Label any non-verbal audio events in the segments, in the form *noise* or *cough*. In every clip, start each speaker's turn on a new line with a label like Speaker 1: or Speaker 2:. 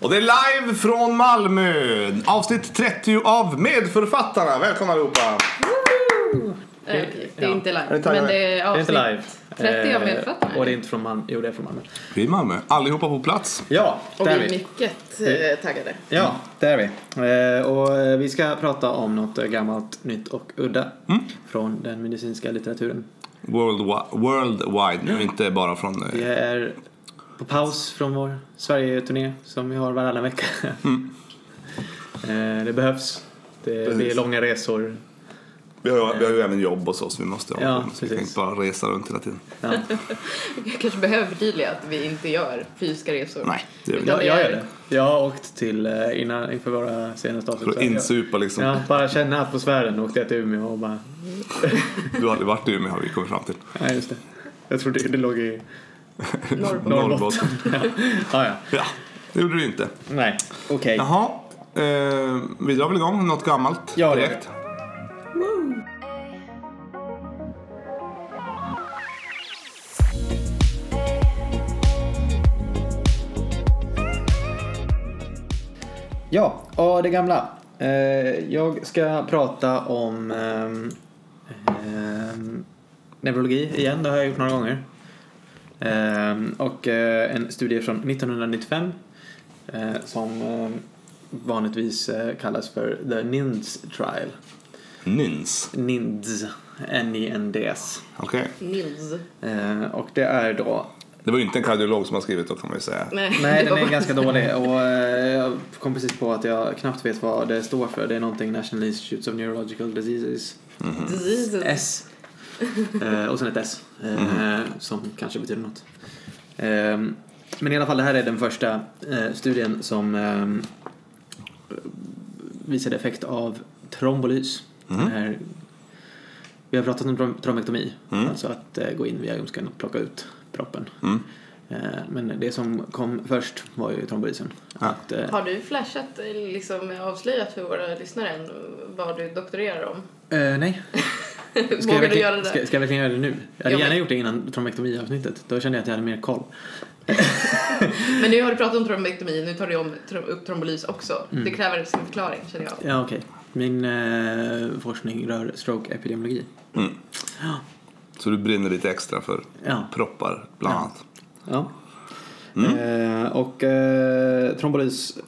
Speaker 1: Och det är live från Malmö. Avsnitt 30 av Medförfattarna. Välkomna allihopa.
Speaker 2: Eh, okej, Det är inte live.
Speaker 1: Är det taggade?
Speaker 2: men det är
Speaker 3: Det är
Speaker 2: avsnitt
Speaker 3: inte live.
Speaker 2: 30 av
Speaker 3: Eh,
Speaker 2: medförfattarna.
Speaker 3: Och det är inte från Malmö. Jo, det är från Malmö.
Speaker 1: Vi är i Malmö. Allihopa på plats.
Speaker 3: Ja,
Speaker 2: Och vi är
Speaker 3: vi.
Speaker 2: mycket eh, taggade.
Speaker 3: Ja, där är vi. Eh, Och eh, vi ska prata om något eh, gammalt, nytt och udda
Speaker 1: Mm.
Speaker 3: från den medicinska litteraturen.
Speaker 1: Worldwide, worldwide nu, inte bara från... eh,
Speaker 3: Vi är på paus från vår Sverige-turné som vi har varannan vecka. *laughs* Eh, Det behövs. Det blir långa resor.
Speaker 1: Vi har, vi har ju även jobb hos oss vi måste ha.
Speaker 3: Ja,
Speaker 1: så vi kan
Speaker 3: precis.
Speaker 1: inte bara resa runt hela tiden.
Speaker 3: Ja. *laughs*
Speaker 2: Jag kanske behöver förtydliga att vi inte gör fysiska resor.
Speaker 1: Nej, det väl
Speaker 2: Ja.
Speaker 3: Jag, jag gör det. Jag har åkt till, eh, innan, inför våra senaste avsnitt.
Speaker 1: för att insupa liksom.
Speaker 3: Ja, bara känna atmosfären åkte jag till Umeå och bara,
Speaker 1: Du har aldrig varit i Umeå har vi kommit fram till. *laughs*
Speaker 3: nej just det. Jag trodde det låg i *laughs*
Speaker 2: Norrbotten.
Speaker 3: Norrbotten. *laughs* ja, ja.
Speaker 1: Ja, det gjorde du inte.
Speaker 3: Nej, okej.
Speaker 1: Jaha, eh, vi drar väl igång något gammalt
Speaker 3: Ja,
Speaker 1: direkt.
Speaker 3: Ja, och det gamla. Eh, jag ska prata om ehm, ehm, neurologi igen, det har jag gjort några gånger. Ehm, och eh, en studie från 1995 eh, som eh, vanligtvis kallas för The NINDS Trial.
Speaker 1: NINS.
Speaker 3: NINDS, N-I-N-D-S.
Speaker 1: Okej.
Speaker 2: Nils.
Speaker 3: Eh, och det är då
Speaker 1: Det var ju inte en kardiolog som har skrivit då kan man ju säga.
Speaker 2: Nej,
Speaker 3: Nej,
Speaker 2: det
Speaker 3: den *laughs* är ganska dålig och jag kom precis på att jag knappt vet vad det står för. Det är någonting National Institutes of Neurological Diseases.
Speaker 2: Diseases.
Speaker 3: S. Eh, och sen ett S. Eh, Som kanske betyder något. Eh, men i alla fall, det här är den första eh, studien som eh, visade effekt av trombolys. Den här, vi har pratat om trom- trombektomi, alltså att eh, gå in via ljumsken och plocka ut proppen.
Speaker 1: Mm.
Speaker 3: Eh, Men det som kom först var ju trombolysen.
Speaker 1: Ja.
Speaker 3: Att, eh,
Speaker 2: Har du flashat, liksom avslöjat för våra lyssnare än vad du doktorerar om?
Speaker 3: eh, nej. *laughs* Ska jag,
Speaker 2: Vågar du
Speaker 3: verkligen-
Speaker 2: göra det?
Speaker 3: ska, ska jag verkligen göra det nu? Jag hade
Speaker 2: Ja,
Speaker 3: gärna
Speaker 2: men-
Speaker 3: gjort det innan trombektomi-avsnittet. Då kände jag att jag hade mer koll. *laughs*
Speaker 2: Men nu har du pratat om trombektomi, nu tar du om, upp trombolys också.
Speaker 3: Mm.
Speaker 2: Det kräver sin förklaring känner jag.
Speaker 3: Ja, okej. Min eh, forskning rör stroke-epidemiologi.
Speaker 1: Mm. Så du brinner lite extra för
Speaker 3: Ja.
Speaker 1: proppar bland
Speaker 3: Ja.
Speaker 1: annat.
Speaker 3: Ja.
Speaker 1: Mm.
Speaker 3: Eh, och eh, trombolys,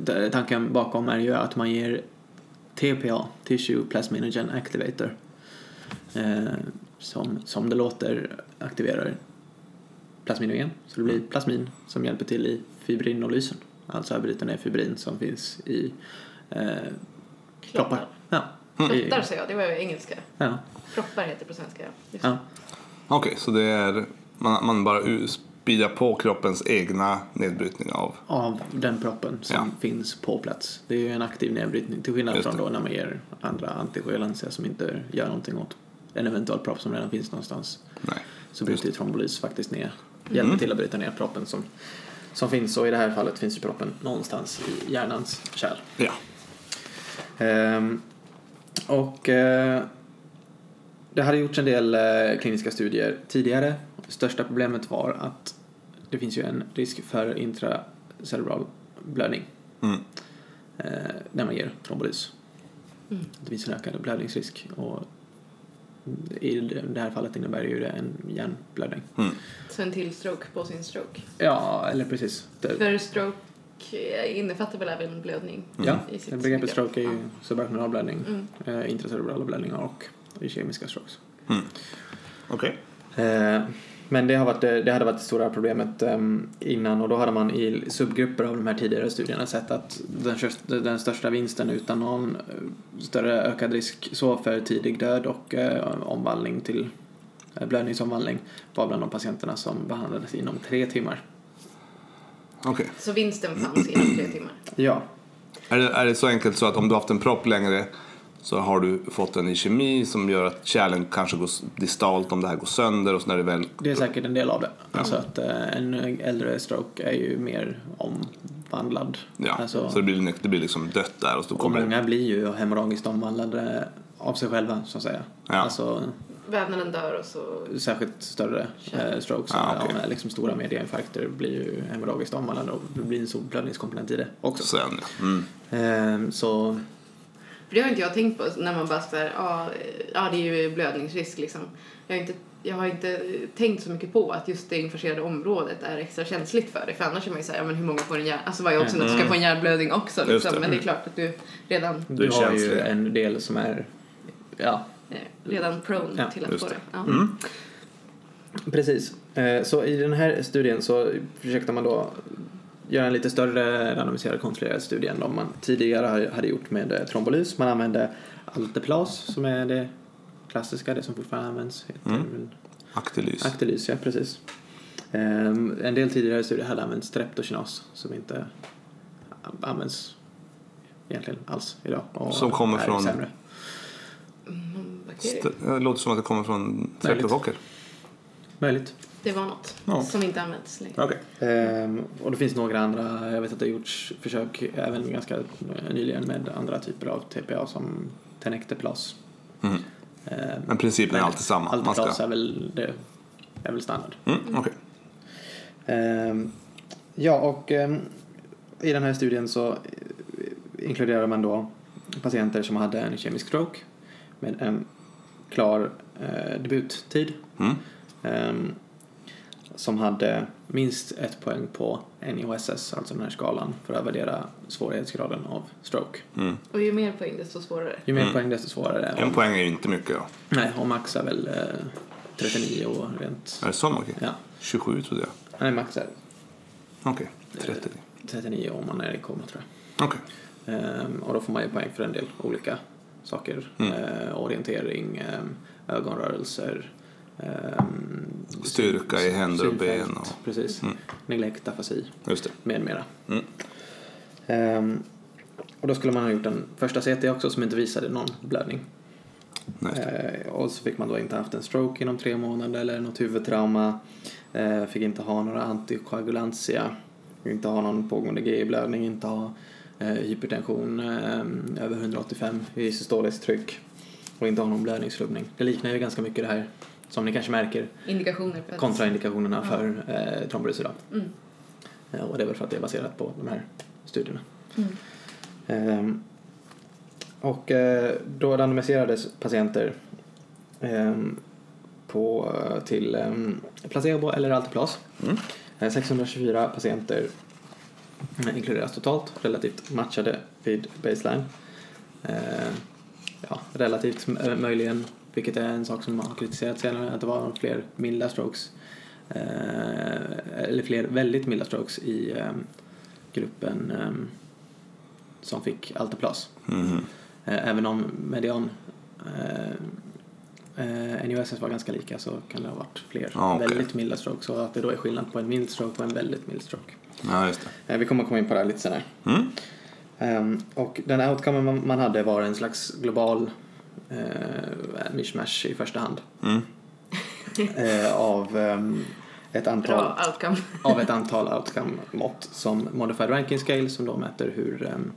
Speaker 3: där tanken bakom är ju att man ger TPA, Tissue Plasminogen Activator, eh, som, som det låter aktiverar plasminogen. Så det blir plasmin som hjälper till i fibrinolysen. Alltså bryter ner fibrin som finns i eh, proppar. Ja.
Speaker 2: Klottar säger jag, det var ju engelska.
Speaker 3: ja.
Speaker 2: Proppar heter det på svenska. Just
Speaker 3: ja.
Speaker 1: Okej, så det är man, man bara speedar på kroppens egna nedbrytning av.
Speaker 3: av den proppen som
Speaker 1: Ja.
Speaker 3: finns på plats. Det är ju en aktiv nedbrytning till skillnad från då när man ger andra antikoagulantia som inte gör någonting åt en eventuell propp som redan finns någonstans.
Speaker 1: Nej.
Speaker 3: Så bryter ju trombolys faktiskt ner, hjälper till att bryta ner proppen som, som finns och i det här fallet finns ju proppen någonstans i hjärnans kärl.
Speaker 1: Ja.
Speaker 3: Ehm, och eh, det hade gjorts en del eh, kliniska studier tidigare. Största problemet var att det finns ju en risk för intracerebral blödning
Speaker 1: Mm.
Speaker 3: eh, när man ger trombolys. Det finns en ökad blödningsrisk och i det här fallet innebär ju det en hjärnblödning.
Speaker 1: Mm.
Speaker 2: Så en till stroke på sin stroke.
Speaker 3: Ja, eller precis. Det,
Speaker 2: För stroke eh, innefattar väl även blödning?
Speaker 3: ja,
Speaker 2: i sitt
Speaker 3: begreppet
Speaker 2: begrepp.
Speaker 3: stroke är ju
Speaker 2: Ja.
Speaker 3: subarachnoidal blödning,
Speaker 2: Mm.
Speaker 3: eh, intracerebrala blödningar och ischemiska strokes.
Speaker 1: Mm. Okej.
Speaker 3: Eh, Men det, har varit, det hade varit det stora problemet ehm, innan och då hade man i subgrupper av de här tidigare studierna sett att den, största- den största vinsten utan någon eh, större ökad risk så för tidig död och eh, omvandling till eh, blödningsomvandling var bland de patienterna som behandlades inom tre timmar.
Speaker 1: Okej.
Speaker 2: Så vinsten fanns inom tre timmar.
Speaker 3: Ja,
Speaker 1: Är, det, är det så enkelt så att om du har haft en propp längre så har du fått en kemi som gör att kärlen kanske går distalt om det här går sönder och så när det väl...
Speaker 3: det är säkert en del av det. Alltså att eh, en äldre stroke är ju mer omvandlad.
Speaker 1: Ja,
Speaker 3: Alltså,
Speaker 1: så det blir, det blir liksom dött där och så
Speaker 3: Och
Speaker 1: kommer det...
Speaker 3: många blir ju hemorragiskt omvandlade av sig själva så att säga.
Speaker 1: Ja.
Speaker 3: Alltså,
Speaker 2: Vävnaden dör och så...
Speaker 3: Särskilt större eh, strokes
Speaker 1: Ah,
Speaker 3: ja,
Speaker 1: okej.
Speaker 3: med liksom stora mediainfarkter blir ju hemorragiskt omvandlande och det blir en stor blödningskomponent i det också.
Speaker 1: Sen, ja. Mm.
Speaker 3: Ehm, så
Speaker 2: För det har inte jag tänkt på när man bara såhär, ja, det är ju blödningsrisk liksom. Jag har, inte, jag har inte tänkt så mycket på att just det infekterade området är extra känsligt för det. För annars är man ju såhär, ja men hur många får en hjärn... Alltså vad är också att du ska få en hjärnblödning också
Speaker 1: Mm.
Speaker 2: Liksom.
Speaker 1: det.
Speaker 2: Men det är klart att du redan,
Speaker 3: du,
Speaker 1: Du
Speaker 3: har ju en del som är ja,
Speaker 2: eh, redan prone
Speaker 3: Ja,
Speaker 2: till att få det.
Speaker 1: det.
Speaker 2: Ja.
Speaker 1: Mm.
Speaker 3: Precis. Eh, Så i den här studien så försökte man då göra en lite större randomiserad kontrollerad studie än de man tidigare ha- hade gjort med eh, trombolys. Man använde Alteplas som är det klassiska, det som fortfarande används. Heter
Speaker 1: Mm.
Speaker 3: väl
Speaker 1: Aktelys.
Speaker 3: Actelys, ja precis. Ehm, En del tidigare studier hade använt streptokinas som inte används egentligen alls idag. och
Speaker 1: Som kommer från-
Speaker 3: Sämre.
Speaker 2: Mm,
Speaker 1: Det låter som att det kommer från streptokocker.
Speaker 3: Möjligt.
Speaker 2: Det var något
Speaker 1: Ja.
Speaker 2: som inte används längre.
Speaker 1: Okej.
Speaker 3: Ehm, och det finns några andra, jag vet att det har gjorts försök även ganska nyligen med andra typer av TPA som Tenecteplas.
Speaker 1: Mm.
Speaker 3: Ehm,
Speaker 1: Men principen är alltid samma. Man
Speaker 3: Alteplas
Speaker 1: ska...
Speaker 3: är väl, det, är väl standard.
Speaker 1: Mm, okej.
Speaker 3: Ehm, ja, och ehm, i den här studien så inkluderar man då patienter som hade en kemisk stroke med en klar eh, debuttid.
Speaker 1: Mm.
Speaker 3: ehm, som hade minst ett poäng på NIOSS, alltså den här skalan, för att värdera svårighetsgraden av stroke.
Speaker 1: Mm.
Speaker 2: Och ju mer poäng desto svårare.
Speaker 3: Ju mer
Speaker 1: Mm.
Speaker 3: poäng desto svårare.
Speaker 1: En poäng är ju inte mycket då.
Speaker 3: Nej, och max är väl eh, 39 och rent...
Speaker 1: Är det så mycket?
Speaker 3: Ja,
Speaker 1: 27 trodde jag.
Speaker 3: nej, max är
Speaker 1: Okej, 30.
Speaker 3: 39 om man är i koma tror jag.
Speaker 1: Okej.
Speaker 3: Ehm, och då får man ju poäng för en del olika saker.
Speaker 1: Mm.
Speaker 3: Eh, orientering, ehm, ögonrörelser, ehm,
Speaker 1: Styrka i händer och ben och-
Speaker 3: Precis.
Speaker 1: Mm.
Speaker 3: Neglekt, afasi
Speaker 1: Just det.
Speaker 3: med mera.
Speaker 1: Mm.
Speaker 3: Ehm, och då skulle man ha gjort en första CT också som inte visade någon blödning.
Speaker 1: Nej, just det.
Speaker 3: Eh, och så fick man då inte haft en stroke inom tre månader eller något huvudtrauma. Eh, fick inte ha några antikoagulantia. Inte ha någon pågående GI-blödning. Inte ha eh, hypertension eh, över 185 i systoliskt tryck. Och inte ha någon blödningsrubbning. Det liknar ju ganska mycket det här som ni kanske märker
Speaker 2: Indikationer att...
Speaker 3: kontraindikationerna
Speaker 2: Ja.
Speaker 3: för eh, trombolys idag.
Speaker 2: Mm.
Speaker 3: Eh, och det är väl för att det är baserat på de här studierna.
Speaker 2: Mm.
Speaker 3: Ehm, och eh, då randomiserades patienter ehm, på, till ehm, placebo eller Altiplas.
Speaker 1: Mm.
Speaker 3: Eh, 624 patienter eh, inkluderas totalt, relativt matchade vid baseline. Eh, ja, relativt möjligen, vilket är en sak som har kritiserats senare, att det var fler milda strokes. Eh, eller fler väldigt milda strokes i ehm, gruppen ehm, som fick Altiplas.
Speaker 1: Mhm.
Speaker 3: Eh, Även om median eh, eh, NUSS var ganska lika så kan det ha varit fler
Speaker 1: Ah, okej.
Speaker 3: väldigt milda strokes och att det då är skillnad på en mild stroke och en väldigt mild stroke.
Speaker 1: Ja, just det.
Speaker 3: Eh, Vi kommer komma in på det här lite senare.
Speaker 1: Mm.
Speaker 3: Ehm, och den outcomen man, man hade var en slags global eh, mishmash i första hand
Speaker 1: Mm. *laughs*
Speaker 3: eh, av ehm, ett antal *laughs* av ett antal outcome-mått som Modified Ranking Scale som då mäter hur ehm,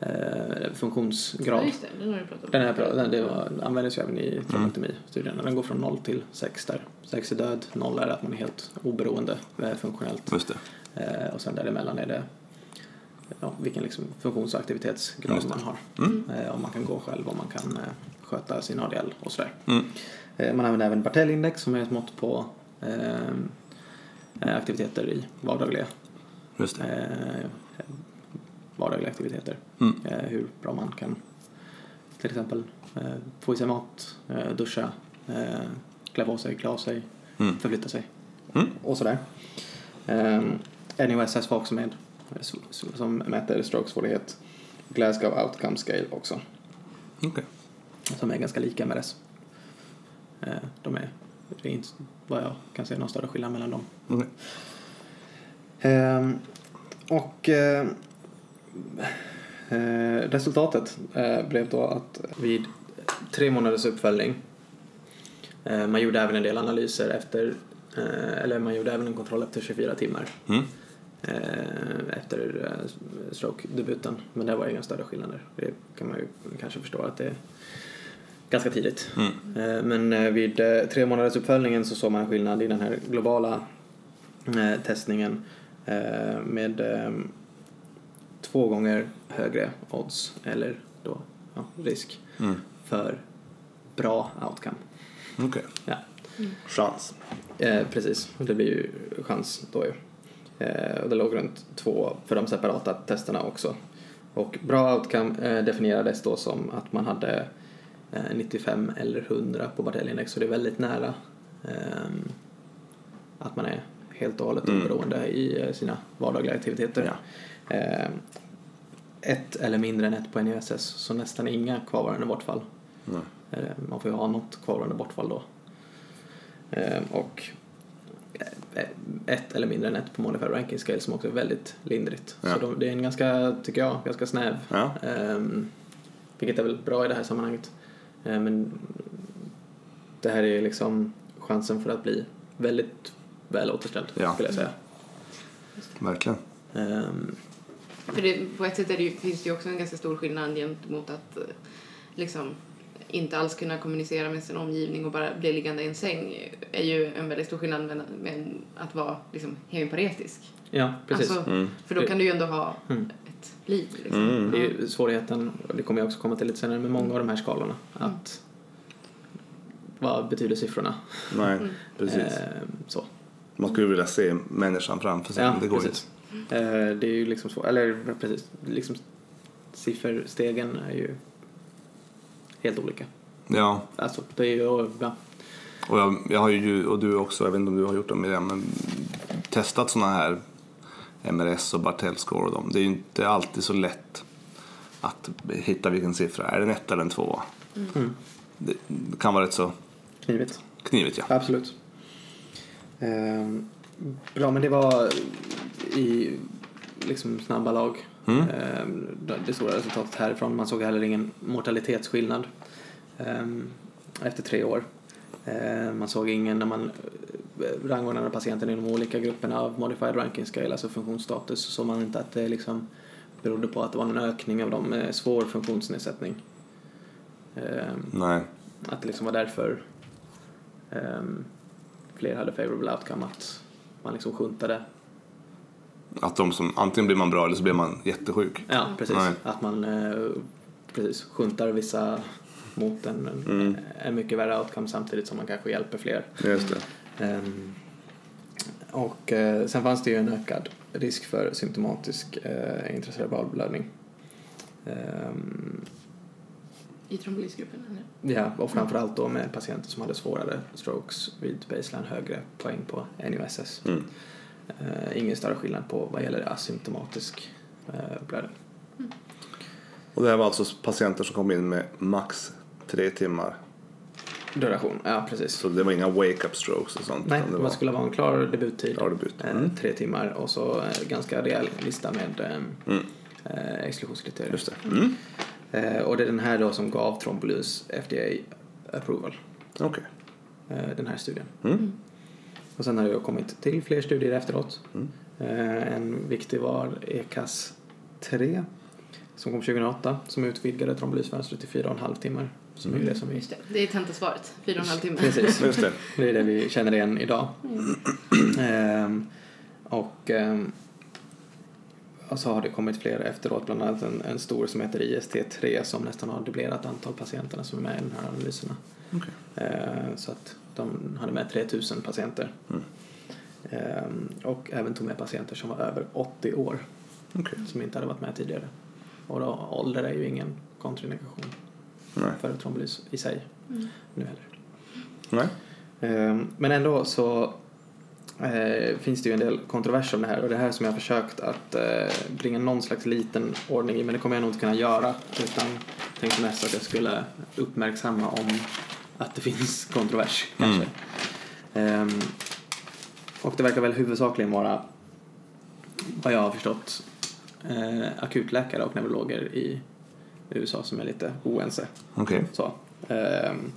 Speaker 3: eh, funktionsgrad
Speaker 2: Ja, det. Den har du pratat om.
Speaker 3: Den här den, det var, användes ju även i traumatomistudierna. Den går från 0 till 6 där. 6 är död, 0 är att man är helt oberoende eh, funktionellt.
Speaker 1: Just det.
Speaker 3: Eh, och sen däremellan är det ja, vilken liksom funktions och aktivitetsgrad man har.
Speaker 1: Mm.
Speaker 3: Eh, om man kan gå själv, om man kan eh, sköta sin ADL och sådär.
Speaker 1: Mm.
Speaker 3: Eh, man använder även Bartell-index som är ett mått på eh, aktiviteter i vardagliga,
Speaker 1: Just
Speaker 3: eh, vardagliga aktiviteter.
Speaker 1: Mm.
Speaker 3: Eh, hur bra man kan till exempel eh, få i sig mat, eh, duscha, klä på sig, klä av sig,
Speaker 1: Mm.
Speaker 3: förflytta sig
Speaker 1: Mm.
Speaker 3: och sådär. NUSS var också med som mäter strokesvårighet. Glasgow Outcome Scale också
Speaker 1: Okej.
Speaker 3: Som är ganska lika med dess. Eh, de är, det är inte vad jag kan se någon större skillnad mellan dem.
Speaker 1: Okej.
Speaker 3: Ehm, och eh, eh, resultatet eh, blev då att vid tre månaders uppföljning eh, man gjorde även en del analyser efter eh, eller man gjorde även en kontroll efter 24 timmar
Speaker 1: Mm.
Speaker 3: efter stroke-debuten men det var inga större skillnader. Det kan man ju kanske förstå att det ganska tidigt.
Speaker 1: Mm.
Speaker 3: Eh, Men eh, vid eh, tre månaders uppföljningen så såg man en skillnad i den här globala testningen med två gånger högre odds, eller då ja, risk,
Speaker 1: Mm.
Speaker 3: för bra outcome.
Speaker 1: Okej.
Speaker 3: Ja.
Speaker 1: Chans.
Speaker 3: Eh, precis, det blir ju chans då ju. Eh, och det låg runt två för de separata testerna också. Och bra outcome eh, definierades då som att man hade 95 eller 100 på Bartell-index så det är väldigt nära ehm, att man är helt och hållet
Speaker 1: Mm.
Speaker 3: oberoende i eh, sina vardagliga aktiviteter. Eh, ett eller mindre än ett på NUSS, så nästan inga kvarvarande bortfall.
Speaker 1: Nej.
Speaker 3: Eh, Man får ju ha något kvarvarande bortfall då. Eh, Och eh, ett eller mindre än ett på Modified Ranking Scale som också är väldigt lindrigt.
Speaker 1: Ja.
Speaker 3: Så de, det är en ganska, tycker jag, ganska snäv.
Speaker 1: Ja.
Speaker 3: Ehm, vilket är väl bra i det här sammanhanget. Eh, men det här är liksom chansen för att bli väldigt väl återställd,
Speaker 1: Ja.
Speaker 3: skulle jag säga.
Speaker 1: Verkligen.
Speaker 3: Ehm,
Speaker 2: För det, på ett sätt är det ju, finns det ju också en ganska stor skillnad gentemot att eh, liksom inte alls kunna kommunicera med sin omgivning och bara bli liggande i en säng är ju en väldigt stor skillnad med, med att vara liksom hemiparetisk.
Speaker 3: ja, precis.
Speaker 2: Alltså,
Speaker 1: Mm.
Speaker 2: För då kan du ju ändå ha
Speaker 3: Mm.
Speaker 2: Liv. Liksom.
Speaker 1: Mm.
Speaker 3: Det är ju svårigheten, och det kommer jag också komma till lite senare, med många av de här skalorna. Att vad betyder siffrorna?
Speaker 1: Nej,
Speaker 2: Mm.
Speaker 1: precis.
Speaker 3: Ehm, så.
Speaker 1: Man skulle vilja se människan framför sig,
Speaker 3: Ja,
Speaker 1: det går
Speaker 3: precis.
Speaker 1: inte.
Speaker 3: Eh, det är ju liksom så, eller precis, liksom sifferstegen är ju helt olika.
Speaker 1: Ja,
Speaker 3: Alltså, det är ju, ja,
Speaker 1: och jag, jag har ju, och du också, jag vet inte om du har gjort det Miriam, men testat sådana här MRS och Bartell score och dem. Det är ju inte alltid så lätt att hitta vilken siffra. Är det en ett eller en två?
Speaker 3: Mm.
Speaker 1: Det, kan vara rätt så
Speaker 3: knivigt.
Speaker 1: knivigt ja.
Speaker 3: Absolut. Ehm, bra, men det var i liksom snabba lag.
Speaker 1: Mm.
Speaker 3: Ehm, det- det stora resultatet härifrån. Man såg heller ingen mortalitetsskillnad ehm, efter tre år. Ehm, man såg ingen när man eh, rangordnade patienten i de olika grupperna av modified ranking scale, alltså funktionsstatus, så såg man inte att det liksom berodde på att det var en ökning av dem med svår funktionsnedsättning. Ehm,
Speaker 1: Nej.
Speaker 3: att det liksom var därför ehm, fler hade favorable outcome, att man liksom sjuntade.
Speaker 1: Att de som, antingen blir man bra eller så blir man jättesjuk.
Speaker 3: Ja, precis.
Speaker 1: Nej.
Speaker 3: Att man eh, precis sjuntar vissa mot en,
Speaker 1: Mm.
Speaker 3: en mycket värre outcome samtidigt som man kanske hjälper fler.
Speaker 1: Just det.
Speaker 3: Ehm, och eh, sen fanns det ju en ökad risk för symptomatisk eh, intracerebral blödning. Ehm,
Speaker 2: I trombolysgruppen. eller?
Speaker 3: Ja, och framförallt då med patienter som hade svårare strokes vid baseline, högre poäng på NUSS.
Speaker 1: Mm.
Speaker 3: Eh, ingen större skillnad på vad gäller asymptomatisk eh, blödning.
Speaker 1: Och det här var alltså patienter som kom in med max tre timmar.
Speaker 3: Duration, ja precis.
Speaker 1: Så det var inga wake-up strokes och sånt.
Speaker 3: Nej,
Speaker 1: det var
Speaker 3: skulle vara en klar debuttid.
Speaker 1: klar debut. Mm.
Speaker 3: Tre timmar och så eh, ganska rejäl lista med eh,
Speaker 1: Mm.
Speaker 3: eh, exklusionskriterier.
Speaker 1: Just det. Mm.
Speaker 3: Eh, och det är den här då som gav Trombolys FDA approval,
Speaker 1: Okej.
Speaker 3: eh, den här studien.
Speaker 1: Mm.
Speaker 3: Och sen har det kommit till fler studier efteråt.
Speaker 1: Mm.
Speaker 3: Eh, en viktig var ECAS 3 som kom 2008 som utvidgade trombolysfönstret till 4,5 timmar. Som är
Speaker 1: Mm.
Speaker 3: det som vi...
Speaker 2: Just det, det är tentasvaret. Fyra och en halv timme.
Speaker 3: Precis,
Speaker 1: Just det.
Speaker 3: det är det vi känner igen idag. Ehm, och, ehm, och så har det kommit fler efteråt, bland annat en, en stor som heter IST3 som nästan har dubblerat antal patienterna som är med i de här analyserna.
Speaker 1: Okej.
Speaker 3: Eh, Så att de hade med 3000 patienter.
Speaker 1: Mm.
Speaker 3: Ehm, Och även tog med patienter som var över 80 år
Speaker 1: Okej.
Speaker 3: som inte hade varit med tidigare. Och då, ålder är ju ingen kontraindikation
Speaker 1: Nej.
Speaker 3: för trombolys i sig
Speaker 2: Mm.
Speaker 3: nu heller.
Speaker 1: Nej.
Speaker 3: Ehm, Men ändå så eh, finns det ju en del kontroverser om det här och det här som jag har försökt att eh, bringa någon slags liten ordning i men det kommer jag nog inte kunna göra utan tänkte mest att jag skulle uppmärksamma om att det *laughs* finns kontrovers kanske. Ehm, och det verkar väl huvudsakligen vara vad jag har förstått eh, akutläkare och neurologer i USA som är lite oense.
Speaker 1: Okej.
Speaker 3: Så, ehm,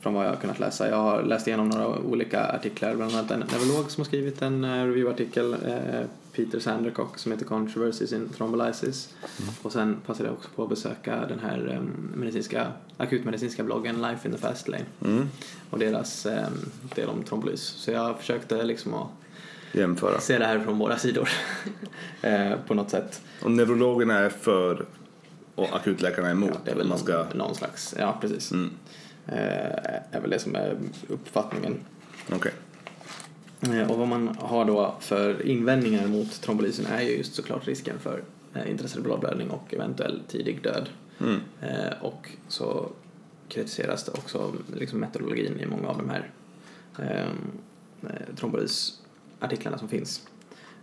Speaker 3: från vad jag har kunnat läsa. Jag har läst igenom några olika artiklar, bland annat en neurolog som har skrivit en eh, reviewartikel eh, Peter Sandercock som heter Controversies in Thrombolysis. Och sen passade jag också på att besöka den här um, medicinska, akutmedicinska bloggen Life in the Fast Lane
Speaker 1: Mm.
Speaker 3: och deras um, del om trombolys. Så jag försökte liksom att
Speaker 1: Jämföra.
Speaker 3: se det här från båda sidor *laughs* eh, på något sätt.
Speaker 1: Och neurologerna är för och akutläkarna är emot.
Speaker 3: Ja, det är väl
Speaker 1: man ska...
Speaker 3: någon, någon slags, ja precis.
Speaker 1: Mm.
Speaker 3: Eh, är väl det som är uppfattningen.
Speaker 1: Okej.
Speaker 3: Eh, Och vad man har då för invändningar mot trombolysen är ju just såklart risken för eh, intracerebral blödning och eventuell tidig död.
Speaker 1: Mm.
Speaker 3: Eh, Och så kritiseras det också liksom metodologin i många av de här eh, eh, trombolysartiklarna som finns.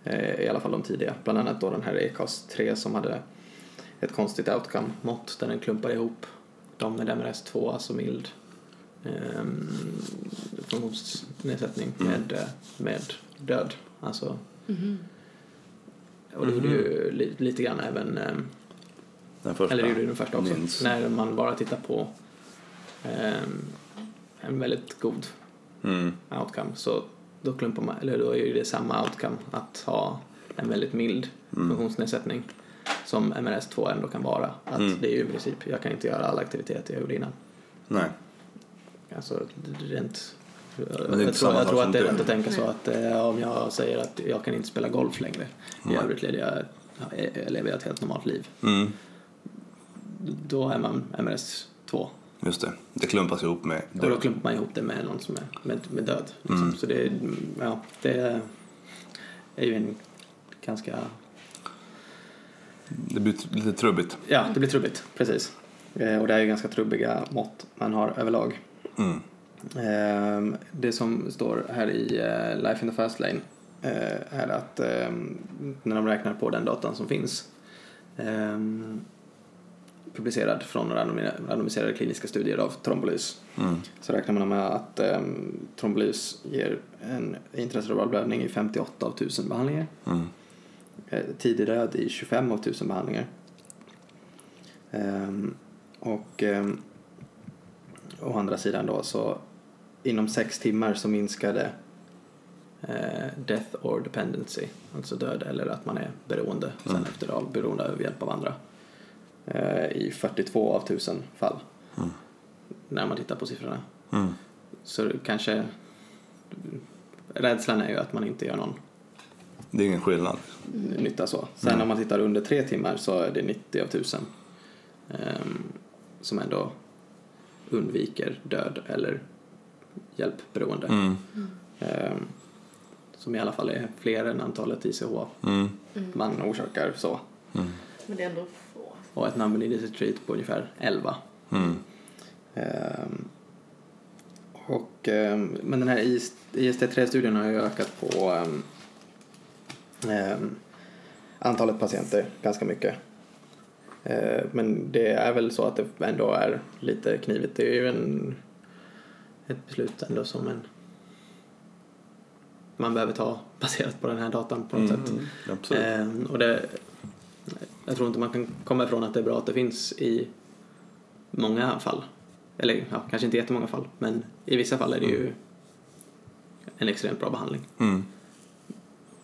Speaker 3: Eh, I alla fall de tidiga. Bland annat då den här ECAS 3 som hade ett konstigt outcome-mått där den klumpar ihop de med MRS2, alltså mild eh, funktionsnedsättning
Speaker 1: Mm.
Speaker 3: med, eh, med död. Alltså,
Speaker 2: Mhm.
Speaker 3: och det gjorde ju li, lite grann även eh,
Speaker 1: Den första.
Speaker 3: eller det gjorde den första också.
Speaker 1: Minns.
Speaker 3: När man bara tittar på ehm, en väldigt god
Speaker 1: Mm.
Speaker 3: outcome så då klumpar man, eller då är ju det samma outcome att ha en väldigt mild
Speaker 1: Mm.
Speaker 3: funktionsnedsättning som MRS2 ändå kan vara. Att
Speaker 1: Mm.
Speaker 3: det är ju i princip, jag kan inte göra alla aktiviteter jag gjorde innan.
Speaker 1: Nej.
Speaker 3: Alltså rent
Speaker 1: det är
Speaker 3: jag,
Speaker 1: inte
Speaker 3: tror, jag tror att det är rätt att tänka så att eh, om jag säger att jag kan inte spela golf längre i övrigt lever jag, ja, jag lever jag ett helt normalt liv.
Speaker 1: Mm.
Speaker 3: Då är man MRS2
Speaker 1: Just det. Det klumpas ihop med
Speaker 3: Och då
Speaker 1: död.
Speaker 3: klumpar man ihop det med någon som är med, med död. Liksom.
Speaker 1: Mm.
Speaker 3: Så det, är- ja, det är ju en ganska...
Speaker 1: Det blir lite trubbigt.
Speaker 3: Ja, det blir trubbigt. Precis. Eh, och det är ju ganska trubbiga mått man har överlag.
Speaker 1: Mm.
Speaker 3: Eh, det som står här i eh, Life in the Fast Lane eh, är att eh, när de räknar på den datan som finns eh, publicerad från randomi- randomiserade kliniska studier av trombolys
Speaker 1: Mm.
Speaker 3: så räknar man med att um, trombolys ger en intracerebral blödning i 58 av 1000 behandlingar.
Speaker 1: Mm.
Speaker 3: Eh, tidig död i 25 av 1000 behandlingar. Ehm, och ehm, å andra sidan då så inom sex timmar så minskade eh, death or dependency, alltså död eller att man är beroende sen
Speaker 1: Mm.
Speaker 3: efter av beroende av hjälp av andra eh, i 42 av 1000 fall
Speaker 1: Mm.
Speaker 3: när man tittar på siffrorna.
Speaker 1: Mm.
Speaker 3: Så kanske rädslan är ju att man inte gör någon
Speaker 1: Det är ingen skillnad.
Speaker 3: nytta så. Sen
Speaker 1: Mm.
Speaker 3: om man tittar under tre timmar så är det 90 av 1000 ehm, som ändå undviker död eller hjälpberoende.
Speaker 1: Mm.
Speaker 3: Ehm, som i alla fall är fler än antalet ICH
Speaker 1: Mm.
Speaker 3: man orsakar så.
Speaker 1: Mm.
Speaker 2: Men det är ändå få.
Speaker 3: Och ett number needed to treat på ungefär 11.
Speaker 1: Mm.
Speaker 3: Ehm, och, ehm, men den här IST3-studien har ju ökat på ehm, antalet patienter ganska mycket. Ehm, men det är väl så att det ändå är lite knivigt. Det är ju en, ett beslut ändå som en man behöver ta *laughs* baserat på den här datan på något sätt.
Speaker 1: Mm. Absolut.
Speaker 3: Ehm, och det, jag tror inte man kan komma ifrån att det är bra att det finns i många fall. Eller ja, kanske inte jättemånga fall, men i vissa fall är det ju en extremt bra behandling.
Speaker 1: Mm.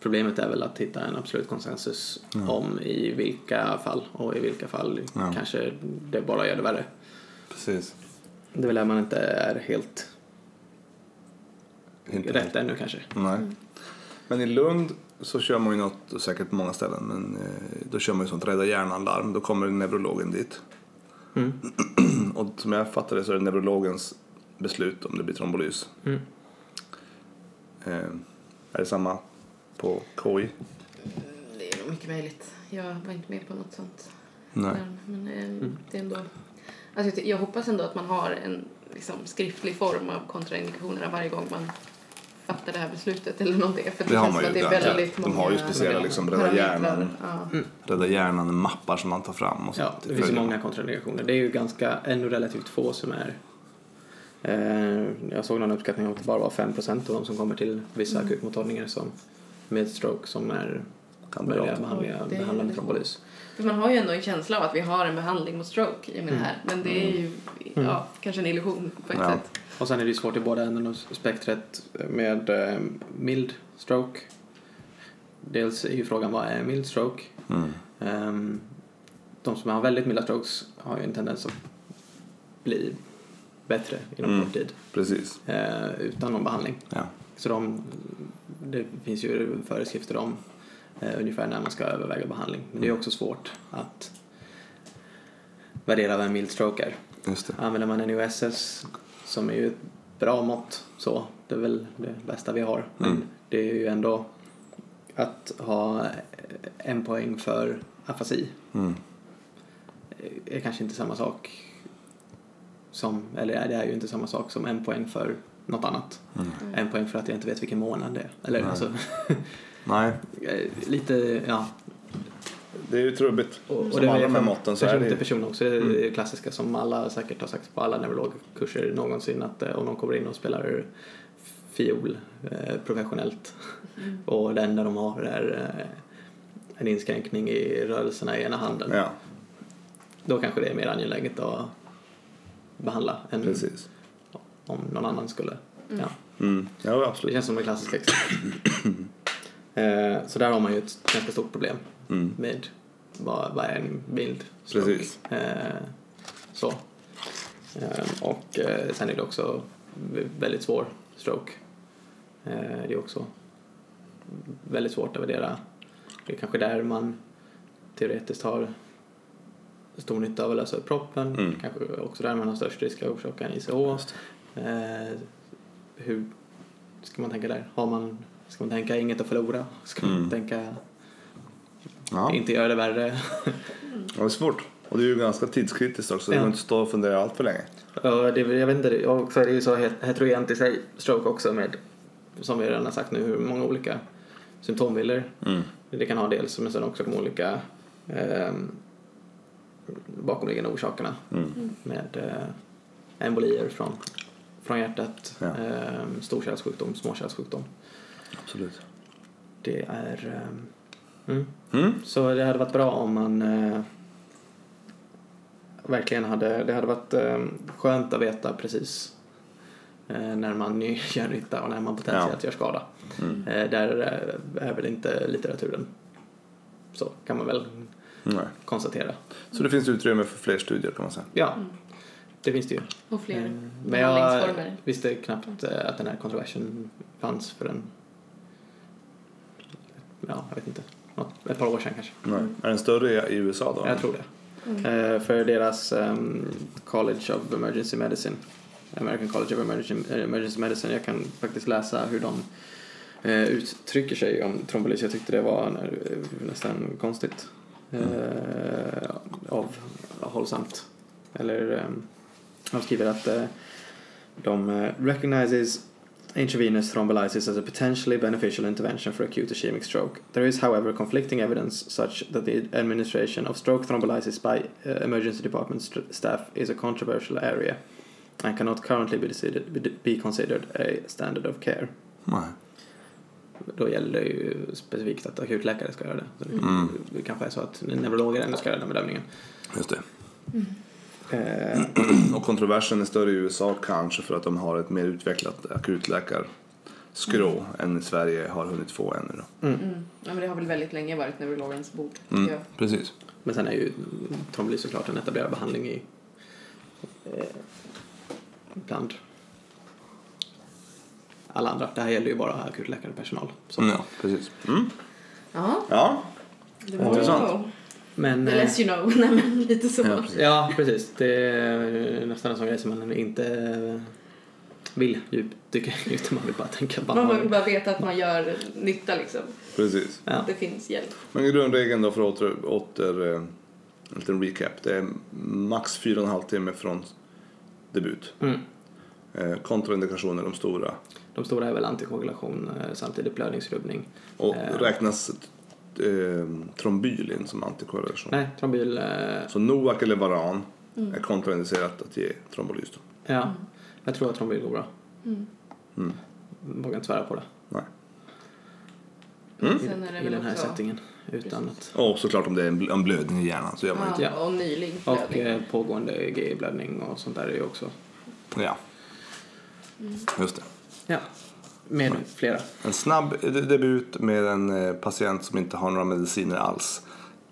Speaker 3: Problemet är väl att hitta en absolut konsensus
Speaker 1: Ja.
Speaker 3: om i vilka fall och i vilka fall
Speaker 1: Ja.
Speaker 3: kanske det bara gör det värre.
Speaker 1: Precis.
Speaker 3: Det är väl där man inte är helt
Speaker 1: Inte
Speaker 3: rätt ännu kanske.
Speaker 1: Nej. Men i Lund så kör man ju något, och säkert på många ställen, men eh, då kör man ju sånt rädda hjärnan-larm. Då kommer neurologen dit.
Speaker 3: Mm. *clears throat*
Speaker 1: Och som jag fattar det så är det neurologens beslut om det blir trombolys.
Speaker 3: Mm.
Speaker 1: Eh, är det samma på KI?
Speaker 2: Det är nog mycket möjligt. Jag var inte med på något sånt.
Speaker 1: Nej.
Speaker 2: Men eh, det är ändå... Alltså, jag- hoppas ändå att man har en liksom, skriftlig form av kontraindikationerna varje gång man fattar det här beslutet eller någonting. För
Speaker 1: Det har
Speaker 2: känns
Speaker 1: man ju
Speaker 2: att det är väldigt
Speaker 1: De
Speaker 2: många
Speaker 1: har ju speciella, liksom, Rädda. Hjärnan.
Speaker 2: Ja.
Speaker 1: Rädda hjärnan-mappar som man tar fram. Och
Speaker 3: Ja,
Speaker 1: sånt.
Speaker 3: det finns ju många kontraindikationer. Det är ju ganska, ännu relativt få som är eh, jag såg någon uppskattning om att det bara var 5% av de som kommer till vissa
Speaker 2: Mm.
Speaker 3: akutmottagningar som med stroke som är
Speaker 1: Kan
Speaker 3: möjliga behandlingar, behandlade
Speaker 2: väldigt
Speaker 3: trombolys.
Speaker 2: För man har ju ändå en känsla av att vi har en behandling mot stroke i och med det här. Men det är ju ja, kanske en illusion på ett
Speaker 1: Ja.
Speaker 2: sätt.
Speaker 3: Och sen är det ju svårt i båda änden av spektret med eh, mild stroke. dels är ju frågan vad är mild stroke?
Speaker 1: Mm.
Speaker 3: Ehm, de som har väldigt milda strokes har ju en tendens att bli bättre inom
Speaker 1: Mm.
Speaker 3: kort tid
Speaker 1: Precis.
Speaker 3: eh, utan någon behandling.
Speaker 1: Ja.
Speaker 3: Så de, det finns ju föreskrifter om eh, ungefär när man ska överväga behandling. Men det är också svårt att värdera vad en mild stroke är.
Speaker 1: Just det.
Speaker 3: Använder man en USS som är ju ett bra mått så, det är väl det bästa vi har. Men
Speaker 1: Mm.
Speaker 3: det är ju ändå att ha en poäng för afasi
Speaker 1: Mm.
Speaker 3: är kanske inte samma sak som, eller det är ju inte samma sak som en poäng för något annat.
Speaker 1: Mm.
Speaker 3: En poäng för att jag inte vet vilken månad det är. Eller
Speaker 1: Nej.
Speaker 3: alltså, *laughs*
Speaker 1: Nej,
Speaker 3: eh, lite, ja.
Speaker 1: det är ju trubbigt.
Speaker 3: Och,
Speaker 1: Som
Speaker 3: det
Speaker 1: alla
Speaker 3: är från
Speaker 1: måtten så är det ju-
Speaker 3: person också. Det är
Speaker 1: Mm.
Speaker 3: det klassiska som alla säkert har sagt på alla neurologkurser någonsin att eh, om någon kommer in och spelar fiol eh, professionellt
Speaker 2: Mm.
Speaker 3: och det enda de har är eh, en inskränkning i rörelserna i ena handen.
Speaker 1: Ja,
Speaker 3: Då kanske det är mer angeläget att behandla än
Speaker 1: precis.
Speaker 3: Om någon annan skulle.
Speaker 2: Mm.
Speaker 3: Ja.
Speaker 1: Mm. Ja,
Speaker 3: Det
Speaker 1: absolut.
Speaker 3: känns som det klassiska exemplet. *clears throat* eh, så där har man ju ett ganska stort problem
Speaker 1: Mm.
Speaker 3: med vad, vad är en bild.
Speaker 1: Precis.
Speaker 3: Eh, så. Eh, och eh, sen är det också väldigt svår stroke. Eh, det är också väldigt svårt att värdera. Det är kanske där man teoretiskt har stor nytta av att lösa upp proppen.
Speaker 1: Mm.
Speaker 3: Kanske också där man har störst risk att orsaka en ICH. Eh, hur ska man tänka där? Har man, ska man tänka inget att förlora? Ska man
Speaker 1: Mm.
Speaker 3: tänka
Speaker 1: Ja.
Speaker 3: inte göra det värre?
Speaker 1: ja, det är svårt. Och det är ju ganska tidskritiskt också. Det
Speaker 3: Ja.
Speaker 1: går inte stå och fundera allt för länge.
Speaker 3: Ja, det, jag vet inte, och så är det ju så het- heterogent i sig, stroke också med, som vi redan har sagt nu, hur många olika symptombilder
Speaker 1: Mm.
Speaker 3: det kan ha dels, men sen också de olika eh, bakomliggande orsakerna
Speaker 1: Mm.
Speaker 3: med eh, embolier från, från hjärtat,
Speaker 1: Ja.
Speaker 3: eh, storkärlssjukdom, småkärlssjukdom.
Speaker 1: Absolut.
Speaker 3: Det är... Eh, mm.
Speaker 1: Mm.
Speaker 3: Så det hade varit bra om man eh, verkligen hade, det hade varit eh, skönt att veta precis eh, när man *laughs* gör nytta och när man potentiellt gör skada.
Speaker 1: Mm.
Speaker 3: Eh, där eh, är väl inte litteraturen så kan man väl
Speaker 1: Nej.
Speaker 3: konstatera.
Speaker 1: Så det finns utrymme för fler studier kan man säga.
Speaker 3: Ja,
Speaker 2: Mm.
Speaker 3: Det finns det ju.
Speaker 2: Och fler
Speaker 3: Eh, Men jag visste knappt eh, att den här kontroversen fanns förrän, ja, jag vet inte, något, ett par år sedan kanske.
Speaker 1: Nej. Är den större i- USA då?
Speaker 3: Jag tror det.
Speaker 2: Mm.
Speaker 3: Eh, för deras ehm, College of Emergency Medicine, American College of Emergency, Emergency Medicine, jag kan faktiskt läsa hur de eh, uttrycker sig om trombolys. Jag tyckte det var nästan konstigt. Eh, av hållsamt. Eller ehm, de skriver att eh, de eh, recognizes intravenous thrombolysis as a potentially beneficial intervention for acute ischemic stroke. There is, however, conflicting evidence such that the administration of stroke thrombolysis by uh, emergency department st- staff is a controversial area and cannot currently be, decided, be considered a standard of care.
Speaker 1: Nej.
Speaker 3: Då gäller det ju specifikt att akutläkare ska göra det. Så det,
Speaker 1: Mm.
Speaker 3: det kanske är så att neurologer ändå ska göra den bedömningen.
Speaker 1: Just det.
Speaker 3: Eh, *clears throat*
Speaker 1: Och kontroversen är större i USA kanske för att de har ett mer utvecklat akutläkarskrå än i Sverige har hunnit få ännu. Då.
Speaker 3: mm.
Speaker 2: Mm. Ja, men det har väl väldigt länge varit neurologens bord.
Speaker 1: Mm.
Speaker 2: jag.
Speaker 1: Precis.
Speaker 3: Men sen är ju trombolys såklart en etablerad behandling i eh, bland alla andra. Det här gäller ju bara akutläkare och personal. Så.
Speaker 1: Mm, ja, precis. Mm.
Speaker 2: Ja,
Speaker 1: Ja,
Speaker 2: det var
Speaker 1: Intressant.
Speaker 2: Ju
Speaker 3: Men,
Speaker 2: The
Speaker 3: eh,
Speaker 2: less you know. *laughs* Nej, men lite så.
Speaker 1: ja, precis.
Speaker 3: ja, precis. Det är nästan en sån grej som man inte vill djupdyka i utan man vill bara tänka bara
Speaker 2: Man vill bara veta att man gör nytta liksom.
Speaker 1: precis.
Speaker 3: Ja.
Speaker 2: Det finns hjälp.
Speaker 1: Men grundregeln då för att åter, åter eh, en liten recap. Det är max 4,5 timme från debut.
Speaker 3: Mm.
Speaker 1: Eh, kontraindikationer de stora.
Speaker 3: De stora är väl antikoagulation, eh, samtidigt blödningsrubbning.
Speaker 1: Och
Speaker 3: Eh.
Speaker 1: räknas eh, trombyl in som antikoagulation.
Speaker 3: Nej, trombyl, eh,
Speaker 1: Så Noac eller Varan
Speaker 2: Mm.
Speaker 1: är kontraindicerat att ge trombolys. Då.
Speaker 3: ja. Jag tror att trombyl går bra.
Speaker 2: Mm.
Speaker 1: Mm.
Speaker 3: Vågar inte svära på det.
Speaker 1: Nej. Mm.
Speaker 2: Sen är det
Speaker 3: I den här
Speaker 2: också...
Speaker 3: settingen. Utan att...
Speaker 1: Och såklart om det är en bl- en blödning i hjärnan så gör man
Speaker 2: Ja,
Speaker 1: inte
Speaker 3: Ja.
Speaker 2: och nylig
Speaker 3: Och
Speaker 2: blödning.
Speaker 3: eh, pågående GI-blödning och sånt där är ju också.
Speaker 1: Ja,
Speaker 2: Mm.
Speaker 1: just det.
Speaker 3: Ja. Med flera.
Speaker 1: En snabb de- debut med en eh, patient som inte har några mediciner alls.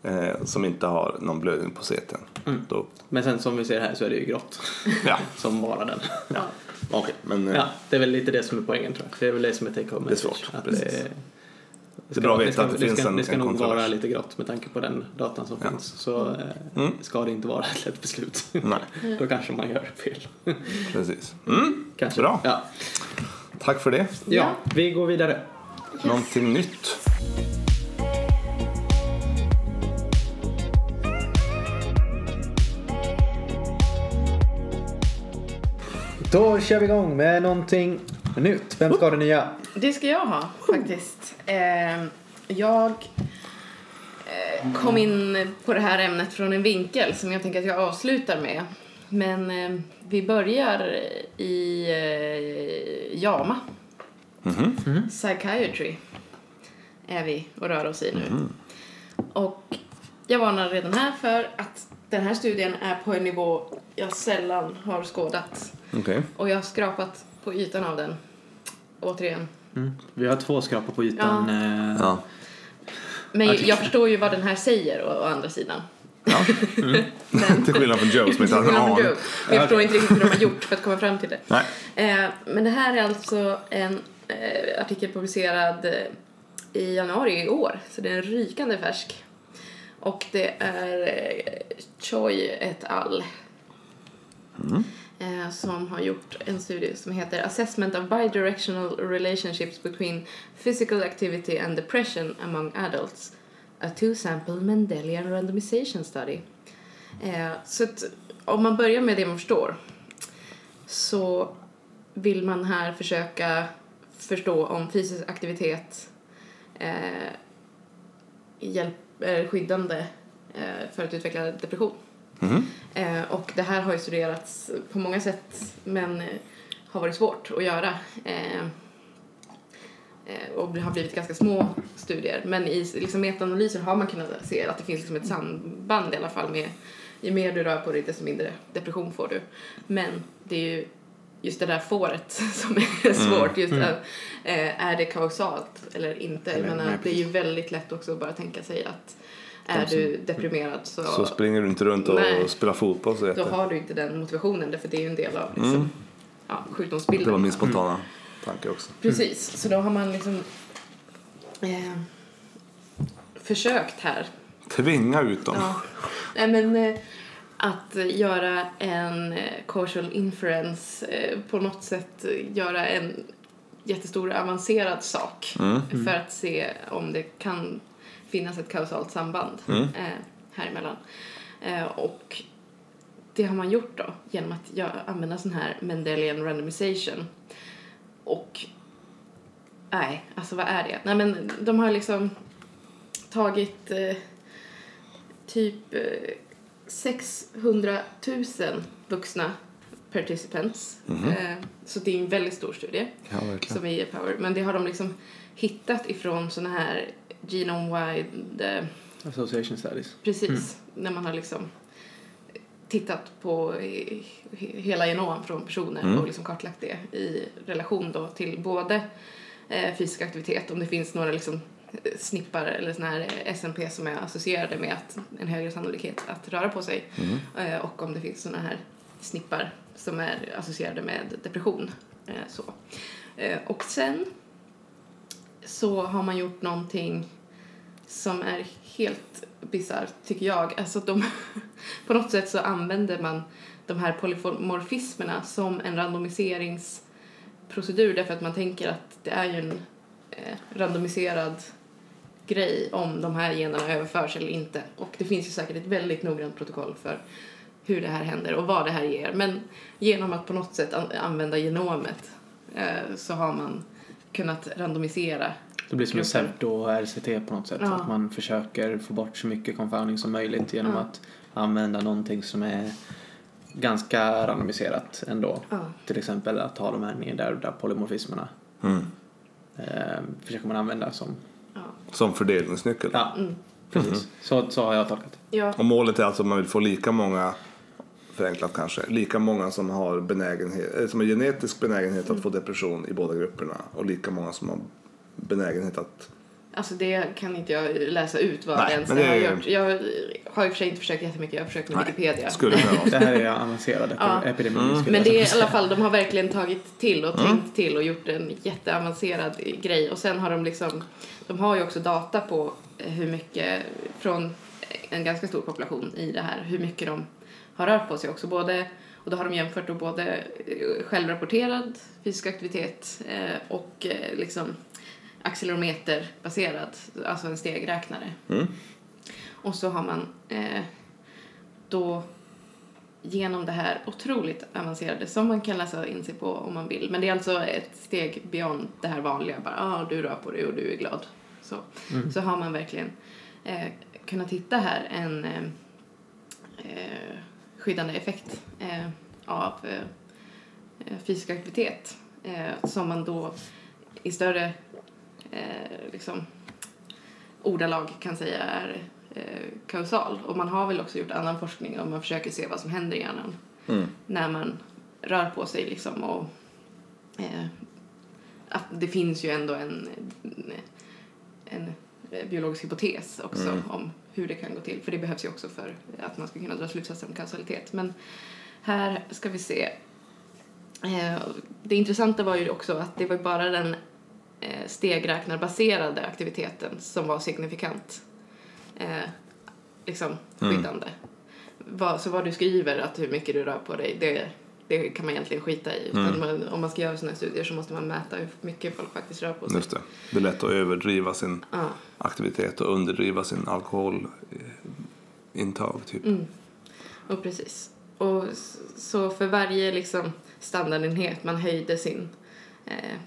Speaker 1: Eh, som inte har någon blödning på CTn.
Speaker 3: Mm.
Speaker 1: Då,
Speaker 3: Men sen som vi ser här så är det ju grått. *laughs*
Speaker 1: ja, *laughs*
Speaker 3: som bara den.
Speaker 2: Ja.
Speaker 1: okej. men eh,
Speaker 3: Ja, det är väl lite det som är poängen tror jag. Det är väl det som är take home
Speaker 1: Det är svårt,
Speaker 3: Att det,
Speaker 1: det är bra att veta att det,
Speaker 3: det
Speaker 1: finns
Speaker 3: ska,
Speaker 1: en,
Speaker 3: det ska
Speaker 1: en
Speaker 3: nog
Speaker 1: kontrovers.
Speaker 3: vara lite grått med tanke på den datan som
Speaker 1: Ja.
Speaker 3: finns. Så eh,
Speaker 1: Mm.
Speaker 3: ska det inte vara *laughs* ett lätt beslut.
Speaker 1: Nej,
Speaker 3: Då kanske man gör fel.
Speaker 1: precis. Mm,
Speaker 3: Kanske.
Speaker 1: Bra.
Speaker 3: Ja.
Speaker 1: Tack för det.
Speaker 3: ja, vi går vidare.
Speaker 1: Någonting nytt.
Speaker 3: Då kör vi igång med någonting nytt. Vem ska ha det nya?
Speaker 2: Det ska jag ha faktiskt. Eh, jag eh, kom in på det här ämnet från en vinkel som jag tänker att jag avslutar med. Men eh, vi börjar i eh, JAMA.
Speaker 1: Mhm.
Speaker 2: Psychiatry är vi och rör oss i nu. Och jag varnar redan här för att den här studien är på en nivå jag sällan har skådat.
Speaker 1: Okej.
Speaker 2: Och jag har skrapat på ytan av den. Återigen.
Speaker 3: Mm. Vi har två skrapor på ytan. eh,
Speaker 1: Ja.
Speaker 2: Men
Speaker 3: Artikel.
Speaker 2: jag förstår ju vad den här säger å, å andra sidan.
Speaker 1: Ja.
Speaker 2: Men,
Speaker 1: Till skillnad från Joe som inte hade en aning.
Speaker 2: Jag förstår inte riktigt hur de har gjort för att komma fram till det.
Speaker 1: Nej.
Speaker 2: Eh, men det här är alltså en eh, artikel publicerad eh, i januari i år. Så det är en rykande färsk. Och det är eh, Choi et al. Eh, som har gjort en studie som heter Assessment of Bidirectional Relationships Between Physical Activity and Depression Among Adults. A two-sample Mendelian randomization study. Eh, så att, om man börjar med det man förstår så vill man här försöka förstå om fysisk aktivitet eh, hjälp, är skyddande eh, för att utveckla depression.
Speaker 1: Mhm.
Speaker 2: Eh, och det här har ju studerats på många sätt men eh, har varit svårt att göra. Eh, och det har blivit ganska små studier. Men i liksom, metaanalyser har man kunnat se att det finns liksom ett samband i alla fall med ju mer du rör på dig desto mindre depression får du. Men det är ju just det där fåret *laughs* som är svårt. Just att, eh, är det kausalt eller inte?
Speaker 3: Eller,
Speaker 2: menar,
Speaker 3: nej,
Speaker 2: det är ju väldigt lätt också att bara tänka sig att är
Speaker 3: som-
Speaker 2: du deprimerad så,
Speaker 1: Så springer du inte runt och
Speaker 2: Nej.
Speaker 1: spelar fotboll så
Speaker 2: då har du inte den motivationen därför det är ju en del av liksom,
Speaker 1: Mm.
Speaker 2: ja, sjukdomsbilden.
Speaker 1: Det var min spontana tanke också.
Speaker 2: Precis, så då har man liksom eh, försökt här
Speaker 1: Tvinga ut dem.
Speaker 2: Ja. Nej, men eh, att göra en eh, causal inference eh, på något sätt göra en jättestor avancerad sak
Speaker 1: Mm.
Speaker 2: för att se om det kan finnas ett kausalt samband
Speaker 1: Mm.
Speaker 2: eh, här emellan. Eh, och det har man gjort då genom att göra, använda sån här Mendelian randomization. Och nej, alltså vad är det? Nej men de har liksom tagit eh, typ eh, 600 000 vuxna participants.
Speaker 1: Mhm.
Speaker 2: Eh, så det är en väldigt stor studie
Speaker 1: Ja,
Speaker 2: som är Power. Men det har de liksom hittat ifrån såna här genome-wide, eh,
Speaker 3: Association studies.
Speaker 2: precis, när man har liksom tittat på he- hela genom från personer
Speaker 1: Mm.
Speaker 2: och liksom kartlagt det i relation då till både eh, fysisk aktivitet, om det finns några liksom eh, snippar eller såna här eh, SNP som är associerade med att en högre sannolikhet att röra på sig
Speaker 1: Mm.
Speaker 2: och om det finns såna här snippar som är associerade med depression. Så. Och sen så har man gjort någonting som är helt bisarrt tycker jag. Alltså de, *laughs* på något sätt så använder man de här polymorfismerna som en randomiseringsprocedur därför att man tänker att det är ju en eh, randomiserad grej om de här generna överförs eller inte. Och det finns ju säkert ett väldigt noggrant protokoll för hur det här händer och vad det här ger. Men genom att på något sätt an- använda genomet eh, så har man kunnat randomisera.
Speaker 3: Det blir som en
Speaker 2: Gruppen.
Speaker 3: pseudo-RCT på något sätt.
Speaker 2: Ja.
Speaker 3: Att man försöker få bort så mycket confounding som möjligt genom
Speaker 2: Ja.
Speaker 3: att använda någonting som är ganska randomiserat ändå.
Speaker 2: Ja.
Speaker 3: Till exempel att ha de här nedärvda polymorfismerna.
Speaker 1: Mm.
Speaker 3: Eh, försöker man använda som...
Speaker 2: Ja.
Speaker 1: Som fördelningsnyckel.
Speaker 3: Ja,
Speaker 2: Mm.
Speaker 3: precis. Så, så har jag tolkat.
Speaker 2: Ja.
Speaker 1: Och målet är alltså att man vill få lika många förenklat kanske, lika många som har, benägenhet, eh, som har genetisk benägenhet att få depression i båda grupperna och lika många som har benägenhet att
Speaker 2: Alltså det kan inte jag läsa ut vad
Speaker 1: Nej,
Speaker 2: det ens det har
Speaker 1: är-
Speaker 2: gjort. Jag har i och för sig inte försökt jättemycket, jag har försökt med
Speaker 1: Nej,
Speaker 2: Wikipedia.
Speaker 1: skulle.
Speaker 3: Det här är avancerad
Speaker 2: Ja.
Speaker 3: epidemi.
Speaker 1: Mm.
Speaker 2: Men det är i alla fall, de har verkligen tagit till och tänkt till och gjort en jätteavancerad grej. Och sen har de liksom, de har ju också data på hur mycket, från en ganska stor population i det här, hur mycket de har rört på sig också. Både, och då har de jämfört då både självrapporterad fysisk aktivitet eh, och eh, liksom accelerometerbaserad, alltså en stegräknare.
Speaker 1: Mm.
Speaker 2: Och så har man eh, då genom det här otroligt avancerade som man kan läsa in sig på om man vill. Men det är alltså ett steg beyond det här vanliga, bara ah, du rör på dig och du är glad. Så, så har man verkligen eh, kunnat hitta här en eh, eh, skyddande effekt eh, av eh, eh, fysisk aktivitet eh, som man då i större eh, liksom, ordalag kan säga är eh, kausal. Och man har väl också gjort annan forskning om man försöker se vad som händer i hjärnan
Speaker 1: Mm.
Speaker 2: när man rör på sig liksom och eh, att det finns ju ändå en, en, biologisk hypotes också
Speaker 1: Mm.
Speaker 2: om hur det kan gå till. För det behövs ju också för att man ska kunna dra slutsatser om kausalitet. Men här ska vi se. Eh, det intressanta var ju också att det var bara den stegräknarbaserade aktiviteten som var signifikant eh, liksom
Speaker 1: Mm.
Speaker 2: skyddande. Vad, så vad du skriver, att hur mycket du rör på dig, det, det kan man egentligen skita i.
Speaker 1: Mm.
Speaker 2: man, om man ska göra sådana studier så måste man mäta hur mycket folk faktiskt rör på sig.
Speaker 1: Just det. Det är lätt att överdriva sin
Speaker 2: Ja.
Speaker 1: aktivitet och underdriva sin alkoholintag typ.
Speaker 2: Mm. Och precis. Och så för varje liksom standardenhet man höjde sin eh,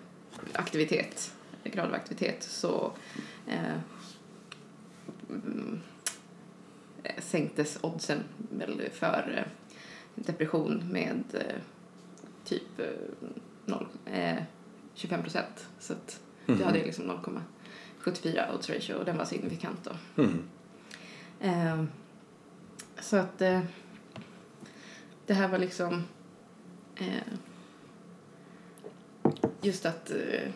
Speaker 2: aktivitet, grad av aktivitet, så eh, mm, sänktes oddsen väl för eh, depression med eh, typ eh, noll, eh, 25 procent. Så att
Speaker 1: Mhm.
Speaker 2: du hade liksom 0,74 odds ratio och den var signifikant då.
Speaker 1: Mm.
Speaker 2: Eh, så att eh, det här var liksom eh, just att eh,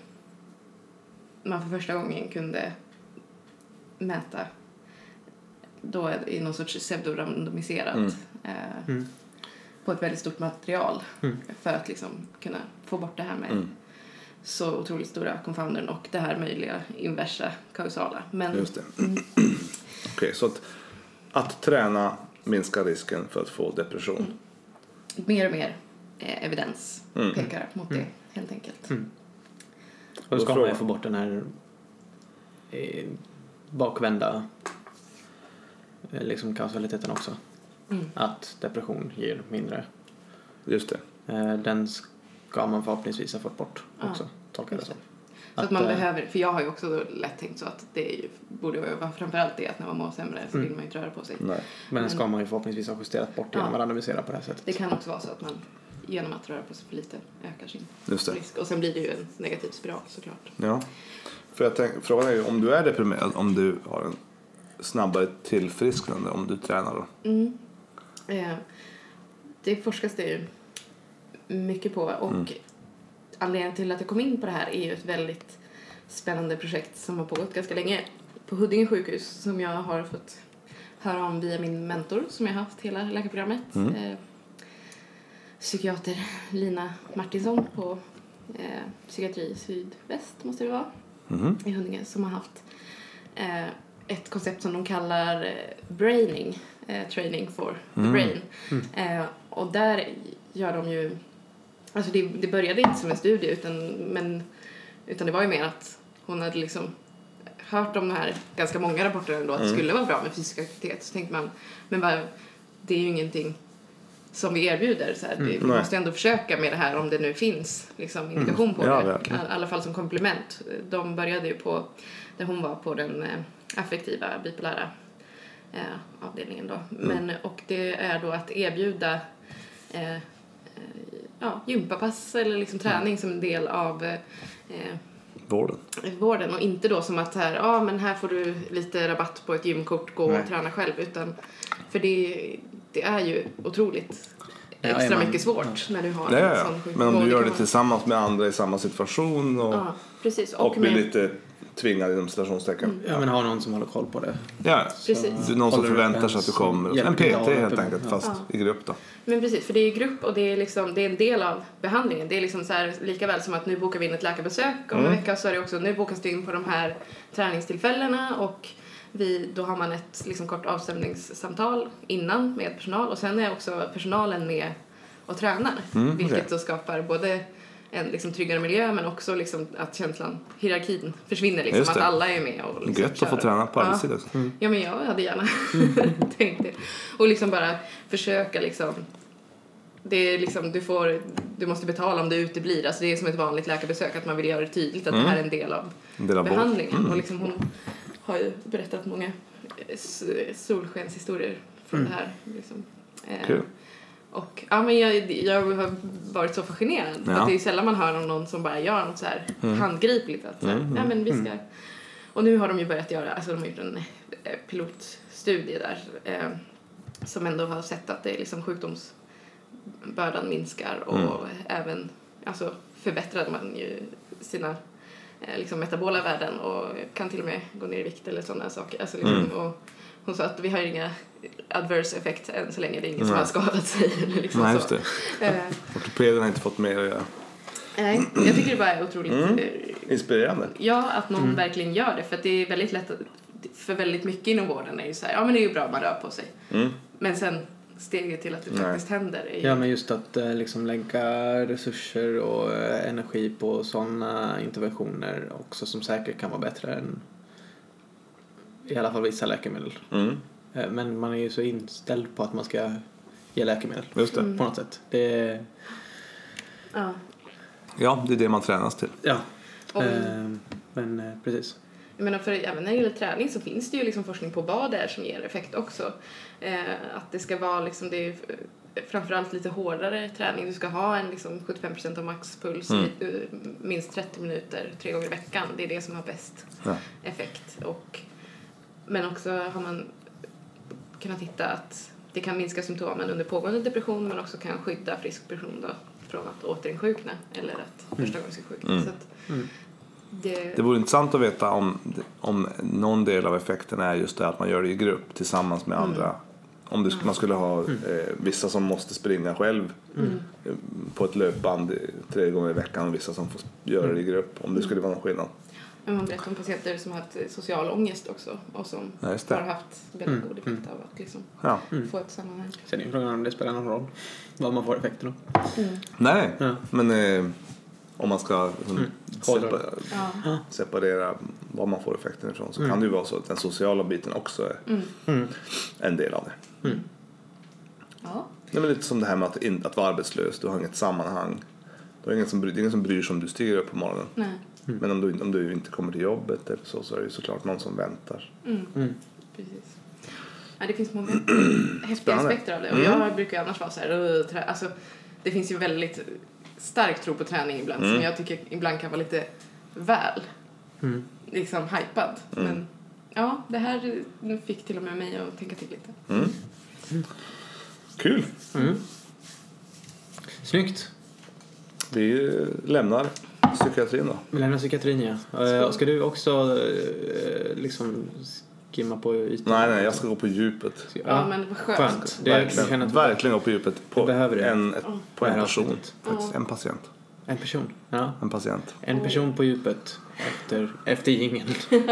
Speaker 2: man för första gången kunde mäta då i någon sorts pseudorandomiserat
Speaker 1: Mm.
Speaker 2: eh,
Speaker 3: Mm.
Speaker 2: på ett väldigt stort material
Speaker 3: Mm.
Speaker 2: för att liksom kunna få bort det här med
Speaker 1: Mm.
Speaker 2: så otroligt stora confoundern och det här möjliga inversa kausala. Men
Speaker 1: Just det. *clears throat* Okej, så att, att träna minskar risken för att få depression.
Speaker 2: mer och mer eh, evidens
Speaker 1: Mm.
Speaker 2: pekar mot det helt enkelt.
Speaker 3: Mm. Och då ska man ju få bort den här eh, bakvända eh, liksom kausaliteten också.
Speaker 2: Mm.
Speaker 3: Att depression ger mindre.
Speaker 1: Just det.
Speaker 3: Eh, den ska man förhoppningsvis ha fått bort
Speaker 2: Ja,
Speaker 3: också, tolkar jag det som.
Speaker 2: Så att man
Speaker 3: eh,
Speaker 2: behöver, för jag har ju också lätt tänkt så att det är ju, borde vara framförallt det att när man mår sämre så
Speaker 3: Mm.
Speaker 2: vill man ju inte röra på sig.
Speaker 1: Nej.
Speaker 3: Men den ska man ju förhoppningsvis ha justerat bort genom
Speaker 2: Ja.
Speaker 3: att randomisera på det här sättet.
Speaker 2: Det kan också vara så att man genom att röra på sig för lite ökar sin risk. Och sen blir det ju en negativ spiral såklart.
Speaker 1: Ja. För jag tänk, frågan är ju om du är deprimerad, om du har en snabbare tillfrisknande om du tränar då?
Speaker 2: Mm. Eh, det forskas det ju mycket på och
Speaker 1: Mm.
Speaker 2: anledningen till att jag kom in på det här är ju ett väldigt spännande projekt som har pågått ganska länge på Huddinge sjukhus som jag har fått höra om via min mentor som jag har haft hela läkarprogrammet.
Speaker 1: Mm.
Speaker 2: Eh, psykiater Lina Martinsson på eh, Psykiatri Sydväst måste det vara
Speaker 1: Mhm.
Speaker 2: i Huddinge som har haft eh, ett koncept som de kallar eh, braining, eh, training for the
Speaker 1: Mm.
Speaker 2: brain. Eh, och där gör de ju, alltså det, det började inte som en studie utan, men, utan det var ju mer att hon hade liksom hört de här ganska många rapporterna ändå att det
Speaker 1: Mm.
Speaker 2: skulle vara bra med fysisk aktivitet så tänkte man, men vad, det är ju ingenting som vi erbjuder. Så här. vi
Speaker 1: Mm. Nej.
Speaker 2: måste ändå försöka med det här om det nu finns liksom, indikation på
Speaker 1: Ja,
Speaker 2: det. I alla fall som komplement. De började ju på, där hon var på den eh, affektiva bipolära eh, avdelningen då.
Speaker 1: Mm.
Speaker 2: Men, och det är då att erbjuda eh, eh, ja, gympapass eller liksom träning som en del av eh,
Speaker 1: Vården.
Speaker 2: vården och inte då som att här, ja men här får du lite rabatt på ett gymkort, gå
Speaker 1: Nej.
Speaker 2: och träna själv utan för det, det är ju otroligt
Speaker 3: Ja,
Speaker 2: extra
Speaker 3: man-
Speaker 2: mycket svårt när du har
Speaker 1: Ja,
Speaker 2: en
Speaker 1: ja,
Speaker 2: sån
Speaker 1: ja.
Speaker 2: sjukdom.
Speaker 1: Men om du gör det tillsammans med andra i samma situation och,
Speaker 2: Ja, precis.
Speaker 1: och,
Speaker 2: Och,
Speaker 1: blir
Speaker 2: med,
Speaker 1: lite tvingad inom citationstecken.
Speaker 3: Ja, men ha någon som håller koll på det.
Speaker 1: Ja,
Speaker 2: Precis.
Speaker 1: Du, någon som förväntar sig att du kommer. En PT helt enkelt,
Speaker 3: ja.
Speaker 1: fast i grupp då.
Speaker 2: Men precis, för det är ju grupp och det är, liksom, det är en del av behandlingen. Det är liksom så här, lika väl som att nu bokar vi in ett läkarbesök om
Speaker 1: Mm.
Speaker 2: en vecka så är det också nu bokas du in på de här träningstillfällena och vi, då har man ett liksom, kort avstämningssamtal innan med personal och sen är också personalen med och tränar.
Speaker 1: Mm,
Speaker 2: vilket
Speaker 1: okej.
Speaker 2: då skapar både en liksom, tryggare miljö men också liksom, att känslan, hierarkin försvinner liksom, att alla är med och liksom,
Speaker 1: Gött att få
Speaker 2: kör.
Speaker 1: träna på
Speaker 2: Ja.
Speaker 1: arbetstid också.
Speaker 2: Ja, men jag hade gärna *laughs* tänkt det. Och liksom bara försöka liksom... Det är liksom, du, får, du måste betala om du uteblir. Alltså det är som ett vanligt läkarbesök, att man vill göra det tydligt att det här är en del av
Speaker 1: En del av
Speaker 2: behandlingen. Och liksom hon har ju berättat många eh, solskenshistorier från det här. Liksom. Eh,
Speaker 1: Kul.
Speaker 2: Och ja, men jag, jag har varit så fascinerad. För
Speaker 1: Ja.
Speaker 2: att det är sällan man hör om någon som bara gör något så här handgripligt. Att så här,
Speaker 1: Mm,
Speaker 2: ja, men vi ska... Och nu har de ju börjat göra, alltså de har gjort en eh, pilotstudie där eh, som ändå har sett att det är liksom sjukdomsbördan minskar och
Speaker 1: Mm.
Speaker 2: även alltså förbättrade man ju sina eh, liksom metabola värden och kan till och med gå ner i vikt eller sådana saker. Alltså liksom,
Speaker 1: Mm.
Speaker 2: och hon sa att vi har inga adverse effects än så länge det är ingen som har skadat sig *laughs* eller liksom
Speaker 1: Nej,
Speaker 2: så.
Speaker 1: just det.
Speaker 2: Eh,
Speaker 1: Ortopeden har inte fått mer att göra.
Speaker 2: nej, jag tycker det bara är otroligt
Speaker 1: Mm.
Speaker 2: eh,
Speaker 1: Inspirerande.
Speaker 2: Ja, att någon verkligen gör det. För att det är väldigt lätt att, för väldigt mycket inom vården är ju så här, ja men det är ju bra att man rör på sig.
Speaker 1: Mm.
Speaker 2: Men sen steget till att det
Speaker 1: Nej.
Speaker 2: faktiskt händer ju...
Speaker 3: Ja, men just att eh, liksom lägga resurser och eh, energi på sådana interventioner också som säkert kan vara bättre än i alla fall vissa läkemedel.
Speaker 1: Mm.
Speaker 3: Eh, Men man är ju så inställd på att man ska ge läkemedel
Speaker 1: Just det.
Speaker 3: på något sätt. Det,
Speaker 2: Ja.
Speaker 1: Ja, det är det man tränas till.
Speaker 3: ja. Eh, Men precis.
Speaker 2: Jag menar, för även när det gäller träning så finns det ju liksom forskning på vad det är som ger effekt också. Eh, att det ska vara liksom, det är f- framförallt lite hårdare träning. Du ska ha en liksom 75% av maxpuls
Speaker 1: Mm.
Speaker 2: i eh, minst 30 minuter tre gånger i veckan. Det är det som har bäst
Speaker 1: Ja.
Speaker 2: effekt. Och, men också har man kunnat hitta att det kan minska symptomen under pågående depression men också kan skydda frisk person då från att återinsjukna eller att förstagångsinsjukna.
Speaker 1: Mm.
Speaker 2: Så att
Speaker 3: Mm.
Speaker 2: Det,
Speaker 1: Det vore intressant att veta om, om någon del av effekten är just det att man gör det i grupp tillsammans med andra. Om det, man skulle ha eh, vissa som måste springa själv eh, på ett löpband tre gånger i veckan och vissa som får göra det i grupp. Om det skulle vara någon skillnad.
Speaker 2: men man berättar om patienter som har haft social ångest också och som
Speaker 1: Ja,
Speaker 2: har haft väldigt
Speaker 3: Mm.
Speaker 2: god effekt av att liksom
Speaker 1: Ja.
Speaker 2: få ett sammanhang.
Speaker 3: Sen är frågan om det spelar någon roll vad man får effekten av.
Speaker 1: Nej,
Speaker 3: Ja.
Speaker 1: men eh, om man ska liksom,
Speaker 3: Håller.
Speaker 1: sepa,
Speaker 2: Ja.
Speaker 1: separera vad man får effekten ifrån så kan det ju vara så att den sociala biten också är
Speaker 2: Mm.
Speaker 3: Mm.
Speaker 1: en del av det.
Speaker 2: ja.
Speaker 1: Nej, men lite som det här med att, in, att vara arbetslös, du har inget sammanhang. Du har ingen som, det är ingen som bryr sig om du stiger upp på morgonen.
Speaker 2: Nej.
Speaker 1: Men om du, om du inte kommer till jobbet eller så, så är det ju såklart någon som väntar.
Speaker 2: Mm.
Speaker 3: Mm.
Speaker 2: Precis. Ja, det finns många *clears throat* häftiga aspekter av det. Och
Speaker 1: Mm.
Speaker 2: jag brukar ju annars vara så här, alltså, det finns ju väldigt stark tro på träning ibland
Speaker 1: Mm.
Speaker 2: som jag tycker ibland kan vara lite väl
Speaker 3: Mm.
Speaker 2: liksom hypad.
Speaker 1: Mm.
Speaker 2: Men ja, det här fick till och med mig att tänka till lite.
Speaker 1: Mm. Kul!
Speaker 3: Mm. Snyggt.
Speaker 1: Vi lämnar psykiatrin då.
Speaker 3: Vi lämnar psykiatrin ja. Eh, och ska du också eh, liksom skimma på ytan?
Speaker 1: Nej, nej, jag ska gå på djupet.
Speaker 2: Ja, men vad skönt.
Speaker 3: Skönt. Det,
Speaker 1: verkligen,
Speaker 3: att
Speaker 1: verkligen gå på djupet på
Speaker 3: behöver det.
Speaker 1: en, ett, på en person. Faktiskt.
Speaker 2: Ja.
Speaker 1: En patient.
Speaker 3: En person. Ja.
Speaker 1: En patient.
Speaker 3: En person på djupet efter, efter jingeln. *laughs*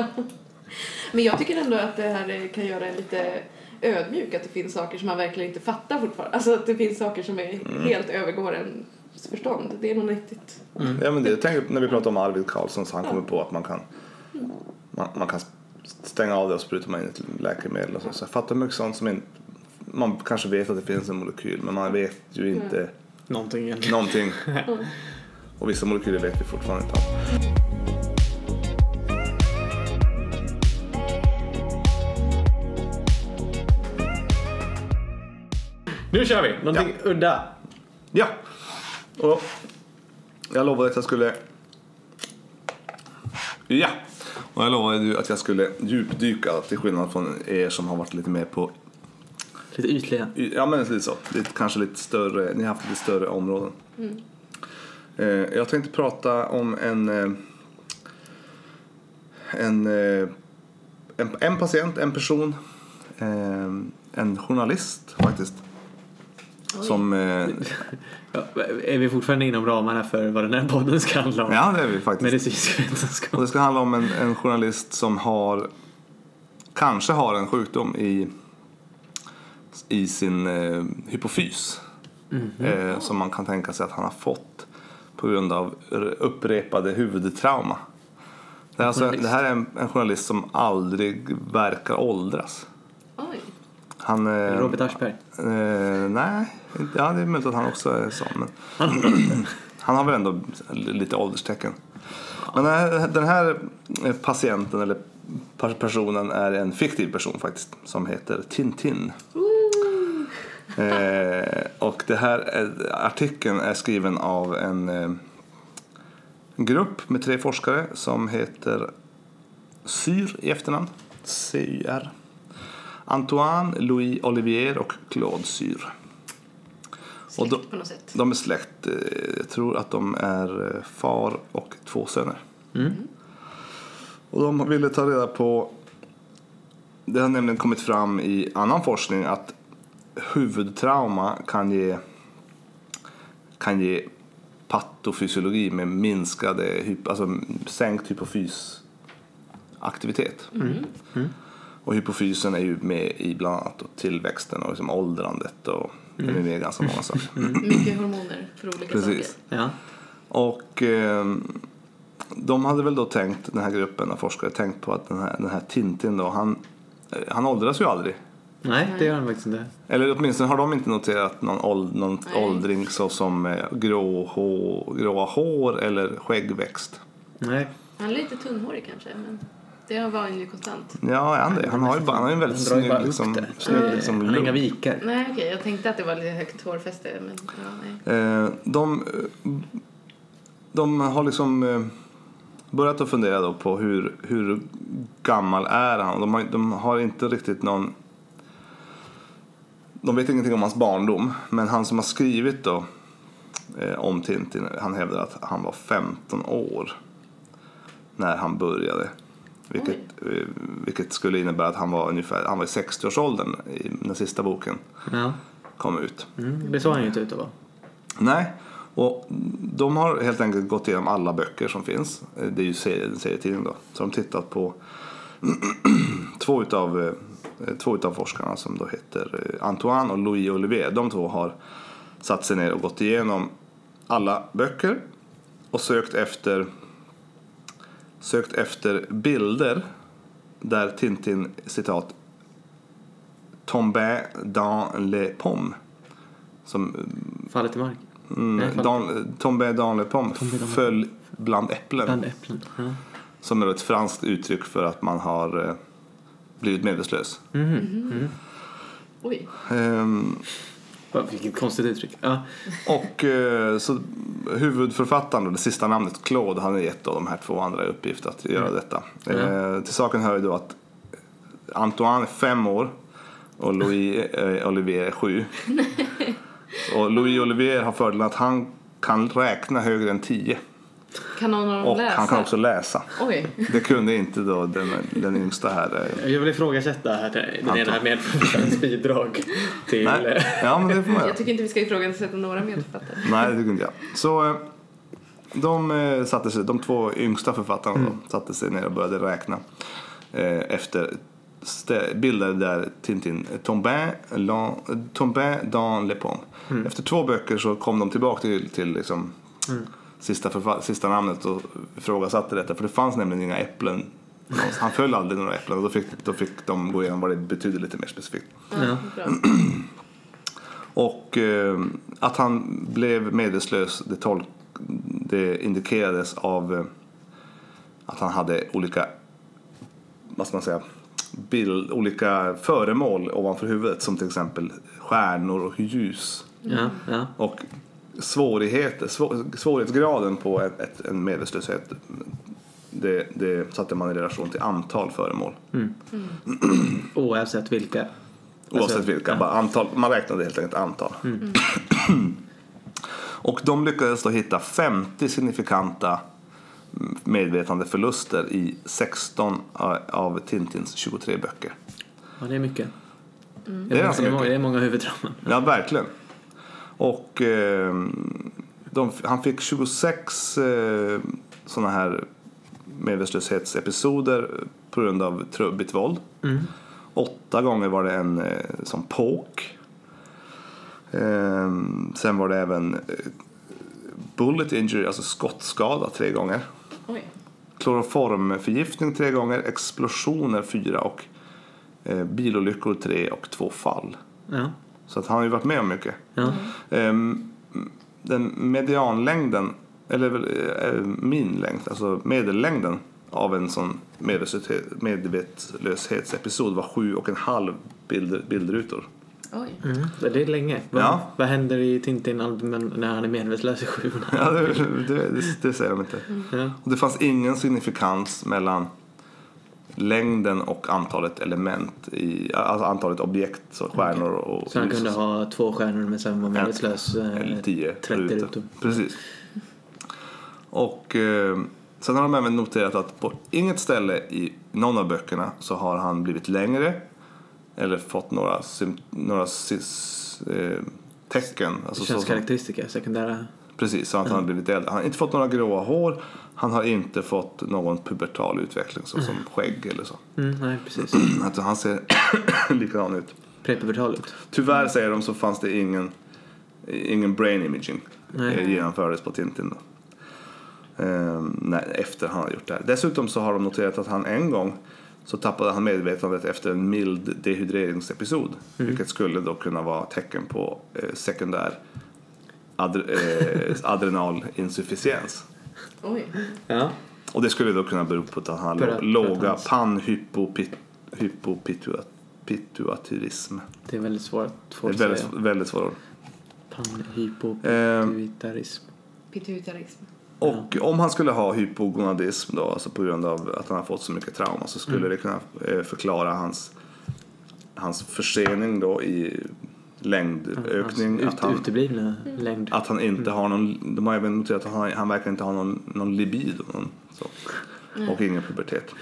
Speaker 2: Men jag tycker ändå att det här kan göra en lite ödmjuk, att det finns saker som man verkligen inte fattar fortfarande. Alltså att det finns saker som är
Speaker 1: Mm.
Speaker 2: helt övergår ens förstånd. Det är nog nyttigt.
Speaker 1: Ja, men det, tänker, när vi pratar om Arvid Carlsson så han kommer på att man kan, man, man kan stänga av det och spruta man in ett läkemedel och så. så jag fattar mycket sånt som inte, man kanske vet att det finns en molekyl men man vet ju inte
Speaker 3: Någonting egentligen.
Speaker 1: någonting. *laughs* Och vissa molekyler vet vi fortfarande inte.
Speaker 3: Nu kör vi! Någonting udda.
Speaker 1: Ja! Och jag lovade att jag skulle... Ja! Och jag lovade ju att jag skulle djupdyka till skillnad från er som har varit lite mer på
Speaker 3: Lite ytliga.
Speaker 1: Ja, men lite så. Lite, kanske lite större, ni har haft lite större områden. Eh, jag tänkte prata om en, eh, en, eh, en, en patient, en person, en journalist faktiskt.
Speaker 2: Oj.
Speaker 1: Som, eh, *laughs*
Speaker 3: är vi fortfarande inom ramarna för vad den här podden ska handla om?
Speaker 1: ja det är vi faktiskt.
Speaker 3: Medicinsk
Speaker 1: Och
Speaker 3: vetenskap.
Speaker 1: det ska handla om en, en journalist som har, kanske har en sjukdom i, i sin eh, hypofys. Eh, som man kan tänka sig att han har fått på grund av upprepade huvudtrauma. Det, är alltså, det här är en, en journalist som aldrig verkar åldras. Han, eh,
Speaker 3: Robert Aschberg.
Speaker 1: Eh, nej, ja, det är möjligt att han också är sån. Men han har väl ändå *clears throat* lite ålderstecken. Men den här, den här patienten eller per- personen är en fiktiv person faktiskt som heter Tintin. Eh, och det här är, artikeln är skriven av en eh, grupp med tre forskare som heter Syr i efternamn. CYR. Antoine, Louis Olivier och Claude Syr.
Speaker 2: Släkt
Speaker 1: då-
Speaker 2: på något sätt.
Speaker 1: De är släkt. Jag tror att de är eh, far och två söner.
Speaker 3: Mm.
Speaker 1: Och de ville ta reda på... Det har nämligen kommit fram i annan forskning att huvudtrauma kan ge, kan ge patofysiologi med minskade, hyp- alltså sänkt hypofysaktivitet. Och hypofysen är ju med i bland annat tillväxten och liksom åldrandet och den är med i ganska många saker.
Speaker 2: Mycket hormoner för olika
Speaker 1: Precis.
Speaker 2: saker.
Speaker 3: Ja.
Speaker 1: Och eh, de hade väl då tänkt, den här gruppen av forskare, tänkt på att den här, den här Tintin då, han, eh, han åldras ju aldrig.
Speaker 3: Nej, det gör han faktiskt inte.
Speaker 1: Eller åtminstone har de inte noterat någon, åld, någon
Speaker 2: Nej.
Speaker 1: åldring såsom eh, grå hår, gråa hår eller skäggväxt.
Speaker 3: Nej.
Speaker 2: Han är lite tunnhårig kanske, men det var han ju konstant.
Speaker 1: Ja, är han det? Han har ju, bara, han har en väldigt
Speaker 3: Han
Speaker 1: snygg,
Speaker 3: bara
Speaker 1: liksom, snygg liksom,
Speaker 3: han har inga vikar.
Speaker 2: Nej, okej, jag tänkte att det var lite högt hårfäste, men ja, nej.
Speaker 1: Eh, de, de har liksom eh, börjat att fundera då på hur, hur gammal är han. De har, de har inte riktigt någon... De vet ingenting om hans barndom, men han som har skrivit då eh, om Tintin, han hävdar att han var 15 år när han började. Vilket, eh, vilket skulle innebära att han var ungefär han var i 60-årsåldern i den sista boken
Speaker 3: Ja.
Speaker 1: kom ut.
Speaker 3: Mm, det såg han ju inte ut att vara.
Speaker 1: Nej, och de har helt enkelt gått igenom alla böcker som finns. Eh, Det är ju serie- en serietidning då. Så de har tittat på *clears throat* två utav, eh, två utav forskarna som då heter Antoine och Louis Olivier. De två har satt sig ner och gått igenom alla böcker och sökt efter sökt efter bilder där Tintin citat tombait dans les pommes som
Speaker 3: Fallet i mark.
Speaker 1: Mm,
Speaker 3: Nej, fall-
Speaker 1: Dan, Tombé dans les pommes
Speaker 3: Tombé dans
Speaker 1: föll bland äpplen.
Speaker 3: Bland äpplen. Ja.
Speaker 1: Som är ett franskt uttryck för att man har eh, blivit medvetslös.
Speaker 3: Mhm.
Speaker 2: Oj.
Speaker 1: Ehm,
Speaker 3: Va, Vilket konstigt uttryck. Ja.
Speaker 1: och eh, så huvudförfattaren, då, det sista namnet, Claude, han har gett då de här två andra i uppgift att göra detta. Eh, till saken hör ju då att Antoine är fem år och Louis eh, Olivier är sju. *laughs* och Louis Olivier har fördelen att han kan räkna högre än tio.
Speaker 2: Kan någon av dem
Speaker 1: Och
Speaker 2: läsa?
Speaker 1: han kan också läsa.
Speaker 2: Oj.
Speaker 1: Det kunde inte då den, den yngsta här. eh,
Speaker 3: Jag vill ifrågasätta här, den
Speaker 1: Anton.
Speaker 3: ena medförfattarens bidrag till...
Speaker 1: Nej,
Speaker 3: eh,
Speaker 1: ja men det får man göra.
Speaker 2: Jag tycker inte vi ska ifrågasätta några medförfattare.
Speaker 1: Nej, det tycker inte jag. Så eh, de, eh, satte sig, de två yngsta författarna
Speaker 3: Mm.
Speaker 1: då, satte sig ner och började räkna eh, efter bilder där Tintin tombait, lan- tombait dans les pommes.
Speaker 3: Mm.
Speaker 1: Efter två böcker så kom de tillbaka till, till liksom, sista, sista namnet och ifrågasatte detta. För det fanns nämligen inga äpplen. Han föll aldrig några äpplen och då fick, då fick de gå igenom vad det betydde lite mer specifikt.
Speaker 2: Ja.
Speaker 1: Och eh, att han blev medvetslös det, tol- det indikerades av eh, att han hade olika, vad ska man säga, bild, olika föremål ovanför huvudet som till exempel stjärnor och ljus.
Speaker 3: Ja, ja.
Speaker 1: Och svårigheter, svår, svårighetsgraden på ett, ett, en medvetslöshet det, det satte man i relation till antal föremål.
Speaker 3: Oavsett vilka.
Speaker 1: Oavsett
Speaker 3: Alltså,
Speaker 1: vilka,
Speaker 3: ja.
Speaker 1: bara antal, man räknade helt enkelt antal. *clears throat* Och de lyckades då hitta 50 signifikanta medvetandeförluster i 16 av Tintins 23 böcker.
Speaker 3: Ja, det är mycket.
Speaker 1: Det är
Speaker 3: det, är många,
Speaker 1: mycket.
Speaker 3: det är många huvudtrauman.
Speaker 1: Ja, verkligen. Och eh, de, han fick 26 eh, sådana här medvetslöshetsepisoder på grund av trubbigt våld.
Speaker 3: Mm.
Speaker 1: Åtta gånger var det en eh, som påk. Eh, sen var det även eh, bullet injury, alltså skottskada tre gånger.
Speaker 2: Oj.
Speaker 1: Kloroformförgiftning tre gånger, explosioner fyra och eh, bilolyckor tre och två fall.
Speaker 3: Ja.
Speaker 1: Så att han har ju varit med om mycket.
Speaker 3: Ja.
Speaker 1: Ehm, den medianlängden, eller eh, min längd, alltså medellängden av en sån medvetslöshet- medvetslöshetsepisod var sju och en halv bild, bildrutor.
Speaker 2: Oj.
Speaker 3: Mm. Det är länge. Vad,
Speaker 1: Ja.
Speaker 3: vad händer i Tintin-albumen när han är medvetslös i sju
Speaker 1: Ja, det, det, det, det säger de inte.
Speaker 3: ja.
Speaker 1: Och det fanns ingen signifikans mellan längden och antalet element, i, alltså antalet objekt, så stjärnor och
Speaker 3: Så han kunde ha två stjärnor men sen var medvetslös eh,
Speaker 1: Eller 10
Speaker 3: 30
Speaker 1: rutor.
Speaker 3: rutor.
Speaker 1: Precis. Och eh, sen har de även noterat att på inget ställe i någon av böckerna så har han blivit längre eller fått några, några sis, eh, tecken. Alltså
Speaker 3: Könskaraktäristika, sekundära.
Speaker 1: precis, så att han har blivit äldre. Han har inte fått några gråa hår. Han har inte fått någon pubertal utveckling såsom skägg eller så.
Speaker 3: Mm, nej, precis. *clears throat*
Speaker 1: Alltså, han ser *clears throat* likadan ut.
Speaker 3: Prepubertal ut.
Speaker 1: Tyvärr säger de så fanns det ingen, ingen brain imaging
Speaker 3: Nej.
Speaker 1: eh, genomfördes på Tintin. Då. Ehm, nej, efter han har gjort det här. Dessutom så har de noterat att han en gång så tappade han medvetandet efter en mild dehydreringsepisod. Vilket skulle då kunna vara tecken på eh, sekundär adre, eh, adrenalinsufficiens.
Speaker 2: Oj.
Speaker 3: Ja.
Speaker 1: Och det skulle då kunna bero på att han har
Speaker 3: att-
Speaker 1: låga
Speaker 3: att
Speaker 1: panhypopituitarism.
Speaker 3: Det är väldigt svårt,
Speaker 1: Det
Speaker 3: svårt
Speaker 1: är
Speaker 3: att
Speaker 1: väldigt,
Speaker 3: säga.
Speaker 1: väldigt svårt.
Speaker 3: Panhypopituitarism.
Speaker 2: Pituitarism.
Speaker 1: Och om han skulle ha hypogonadism då, alltså på grund av att han har fått så mycket trauma så skulle
Speaker 3: Mm.
Speaker 1: det kunna eh, förklara hans, hans försening då i längdökning.
Speaker 3: Hans
Speaker 1: att, han,
Speaker 3: ut, uteblivna längd.
Speaker 1: att han inte har någon, de har även noterat att han, han verkar inte ha någon, någon libido. Någon, så. Och ingen pubertet.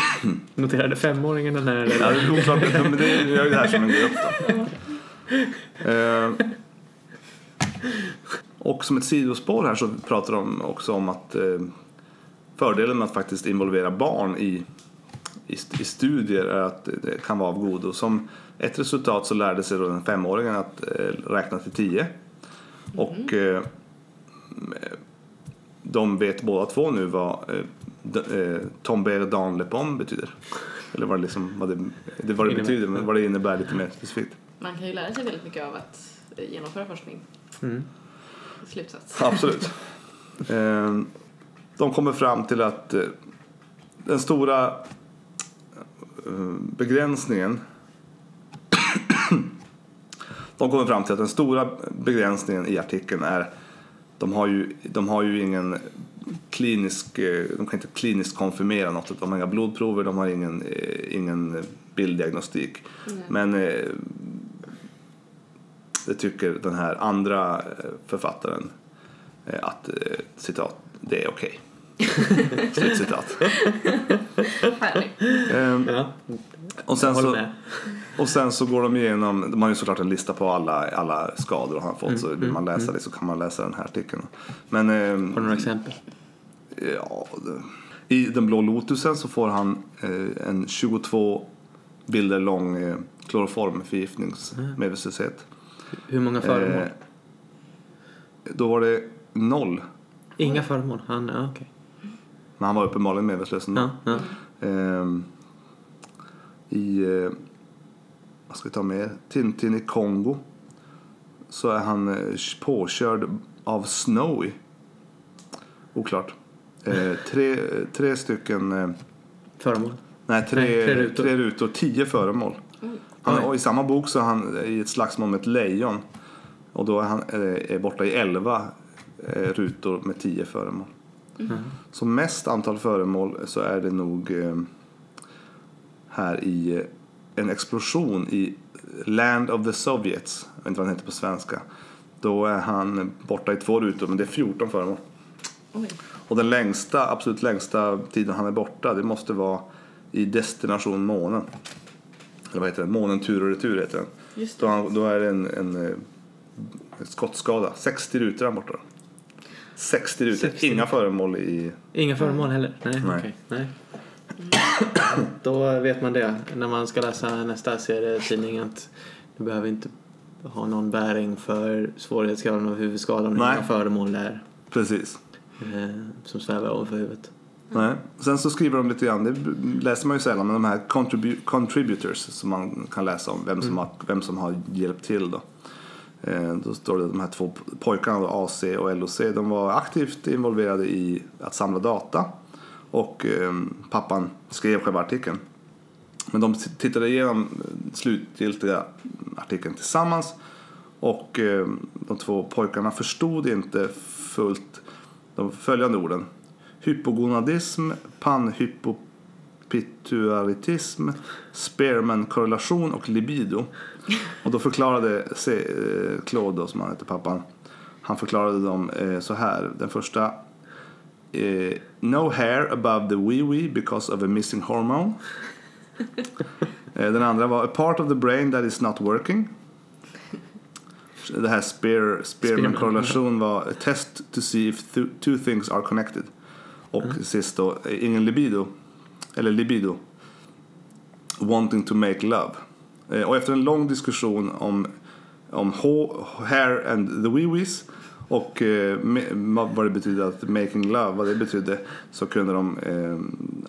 Speaker 1: *clears throat*
Speaker 3: Noterade femåringen den här?
Speaker 1: Ja,
Speaker 3: Eller?
Speaker 1: det är oklart, men det ju det här som en grupp då. Eh, och som ett sidospår här så pratar de också om att eh, fördelen med att faktiskt involvera barn i, i, i studier är att det kan vara av godo. Som ett resultat så lärde sig då den femåringen att eh, räkna till tio. Och eh, de vet båda två nu vad eh, eh, tomber dans le pomme betyder. Eller vad det, liksom, vad det, det, vad det betyder, men vad det innebär lite mer specifikt.
Speaker 2: Man kan ju lära sig väldigt mycket av att genomföra forskning.
Speaker 3: Mm.
Speaker 2: Slutsats.
Speaker 1: Absolut. Eh, De kommer fram till att eh, den stora begränsningen De kommer fram till att den stora begränsningen i artikeln är de har ju, de har ju ingen klinisk, eh, de kan inte kliniskt konfirmera något. De har inga blodprover, de har ingen, eh, ingen bilddiagnostik. Men eh, det tycker den här andra författaren att citat, det är okej. *laughs* Slutcitat.
Speaker 2: Härligt.
Speaker 1: Ehm,
Speaker 3: Ja,
Speaker 1: och, sen så, och sen så går de igenom, de har ju såklart en lista på alla, alla skador han har fått så vill man läsa det så kan man läsa den här artikeln. Men ehm,
Speaker 3: Har du några exempel?
Speaker 1: Ja, det- I Den blå lotusen så får han eh, en 22 bilder lång eh, kloroformförgiftningsmedvetslöshet.
Speaker 3: Hur många föremål?
Speaker 1: Eh, då var det noll,
Speaker 3: Inga föremål? Han, ja, okej.
Speaker 1: Men han var uppenbarligen medvetslös ändå.
Speaker 3: Ja, ja.
Speaker 1: Ehm, I, eh, vad ska vi ta med? Tintin i Kongo så är han eh, påkörd av Snowy. Oklart. Eh, tre, tre stycken eh,
Speaker 3: Föremål?
Speaker 1: Nej, tre,
Speaker 3: Nej, tre rutor.
Speaker 1: tre rutor, tio föremål. Han, och I samma bok så är han i ett slagsmål med ett lejon. Och då är han är borta i elva rutor med tio föremål.
Speaker 3: Mm.
Speaker 1: Så mest antal föremål så är det nog eh, här i eh, en explosion i Land of the Soviets, jag vet inte vad den heter på svenska. Då är han borta i två rutor, men det är 14 föremål.
Speaker 2: Oj.
Speaker 1: Och den längsta, absolut längsta tiden han är borta, det måste vara i Destination Månen. Eller vad heter den? Månen tur och retur heter den.
Speaker 2: Just
Speaker 1: Då, han, då är det en, en, eh, skottskada. 60 rutor han borta. 60 rutor,
Speaker 3: 60.
Speaker 1: inga föremål i...
Speaker 3: Inga föremål heller? Nej,
Speaker 1: Nej.
Speaker 3: okej. Nej. *coughs* Då vet man det när man ska läsa nästa serietidning att det behöver inte ha någon bäring för svårighetsgraden av huvudskadan och
Speaker 1: Nej.
Speaker 3: inga föremål där
Speaker 1: Precis.
Speaker 3: eh, som svävar ovanför huvudet.
Speaker 1: Nej. Sen så skriver de lite grann, det läser man ju sällan, men de här contribu- contributors som man kan läsa om, vem som, har, vem som har hjälpt till då. Eh, då står det att de här två pojkarna, AC och LOC, de var aktivt involverade i att samla data och ehm, pappan skrev själva artikeln. Men de tittade igenom eh, slutgiltiga artikeln tillsammans och ehm, de två pojkarna förstod inte fullt de följande orden. Hypogonadism, panhypopituaritism, Spearman-korrelation och libido. Och då förklarade se, eh, Claude, då, som han heter pappan, han förklarade dem eh, så här. Den första eh, No hair above the wee-wee because of a missing hormone. *laughs* Eh, Den andra var A part of the brain that is not working. Det här spear, Spearman-korrelation var a test to see if th- two things are connected. Och sist då, eh, ingen libido. Eller libido. Wanting to make love. Eh, Och efter en lång diskussion om, om hair and the wee-wees och eh, vad det betyder att making love, vad det betydde så kunde de eh,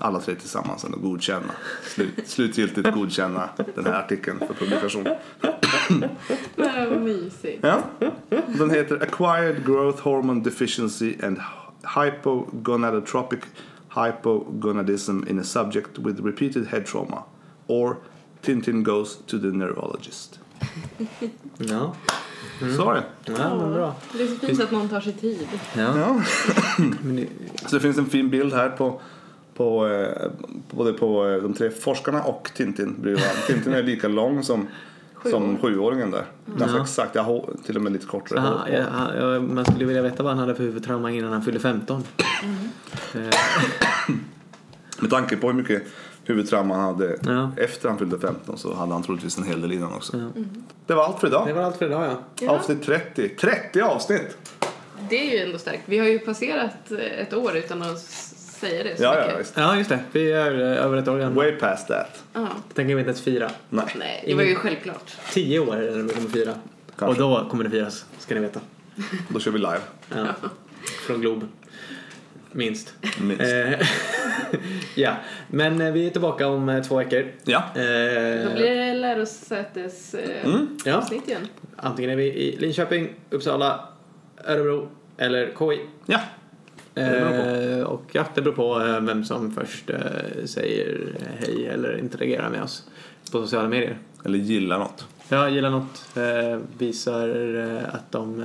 Speaker 1: alla tre tillsammans ändå godkänna, slut, slutgiltigt godkänna den här artikeln för publikation. *coughs*
Speaker 2: Nej, vad mysigt.
Speaker 1: Ja. Den heter Acquired Growth Hormone Deficiency and Hypogonadotropic Hypogonadism in a Subject with Repeated Head Trauma. Or Tintin Goes to the Neurologist. *laughs*
Speaker 3: Ja,
Speaker 1: Sorry.
Speaker 3: ja men bra.
Speaker 2: Det är så fint att någon tar sig tid.
Speaker 3: Ja.
Speaker 1: Ja. *laughs*
Speaker 3: Det,
Speaker 1: Så det finns en fin bild här på, på eh, både på eh, de tre forskarna och Tintin bredvid varandra. *laughs* Tintin är lika lång som, som sjuåringen där. Ganska
Speaker 3: Ja.
Speaker 1: exakt, jag har till och med lite kortare
Speaker 3: aha, ja, ja, man skulle vilja veta vad han hade för huvudtrauma innan han fyllde 15. Eh, *coughs*
Speaker 1: Med tanke på hur mycket huvudtrauma han hade
Speaker 3: Ja.
Speaker 1: efter han fyllde 15 så hade han troligtvis en hel del innan också.
Speaker 3: Ja.
Speaker 1: Det var allt för idag.
Speaker 3: Det var allt för idag ja.
Speaker 2: Ja.
Speaker 1: Avsnitt 30. 30 avsnitt!
Speaker 2: Det är ju ändå starkt. Vi har ju passerat eh, ett år utan att säga det så
Speaker 1: Ja,
Speaker 2: mycket.
Speaker 1: ja.
Speaker 3: Ja just det, vi är eh, över ett år gamla.
Speaker 1: Way past that.
Speaker 2: Ja.
Speaker 3: Det tänker vi inte ens fira.
Speaker 1: Nej.
Speaker 2: Nej, det var ju självklart.
Speaker 3: Tio år är det vi kommer fira.
Speaker 1: Kanske.
Speaker 3: Och då kommer det firas, ska ni veta.
Speaker 1: Då kör vi live.
Speaker 3: Ja. *laughs* Från Globen. Minst.
Speaker 1: Minst.
Speaker 3: Eh, *laughs* ja, men eh, vi är tillbaka om eh, två veckor.
Speaker 1: Ja.
Speaker 2: Då blir det lärosätes eh,
Speaker 1: Mm.
Speaker 3: ja,
Speaker 2: avsnitt igen.
Speaker 3: antingen är vi i Linköping, Uppsala, Örebro eller KI.
Speaker 1: Ja.
Speaker 3: Eh, och ja, det beror på vem som först eh, säger hej eller interagerar med oss på sociala medier.
Speaker 1: Eller gilla något.
Speaker 3: Ja, gillar något, eh, visar att de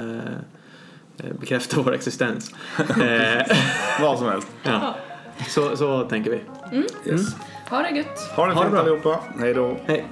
Speaker 3: eh, bekräftar vår existens. *laughs* Eh, *laughs*
Speaker 1: Vad som helst.
Speaker 3: ja. så, så tänker vi.
Speaker 1: Yes.
Speaker 2: Ha det gött!
Speaker 1: Ha det
Speaker 3: Ha det
Speaker 1: fint
Speaker 3: bra.
Speaker 1: allihopa. Hej då.
Speaker 3: Hej!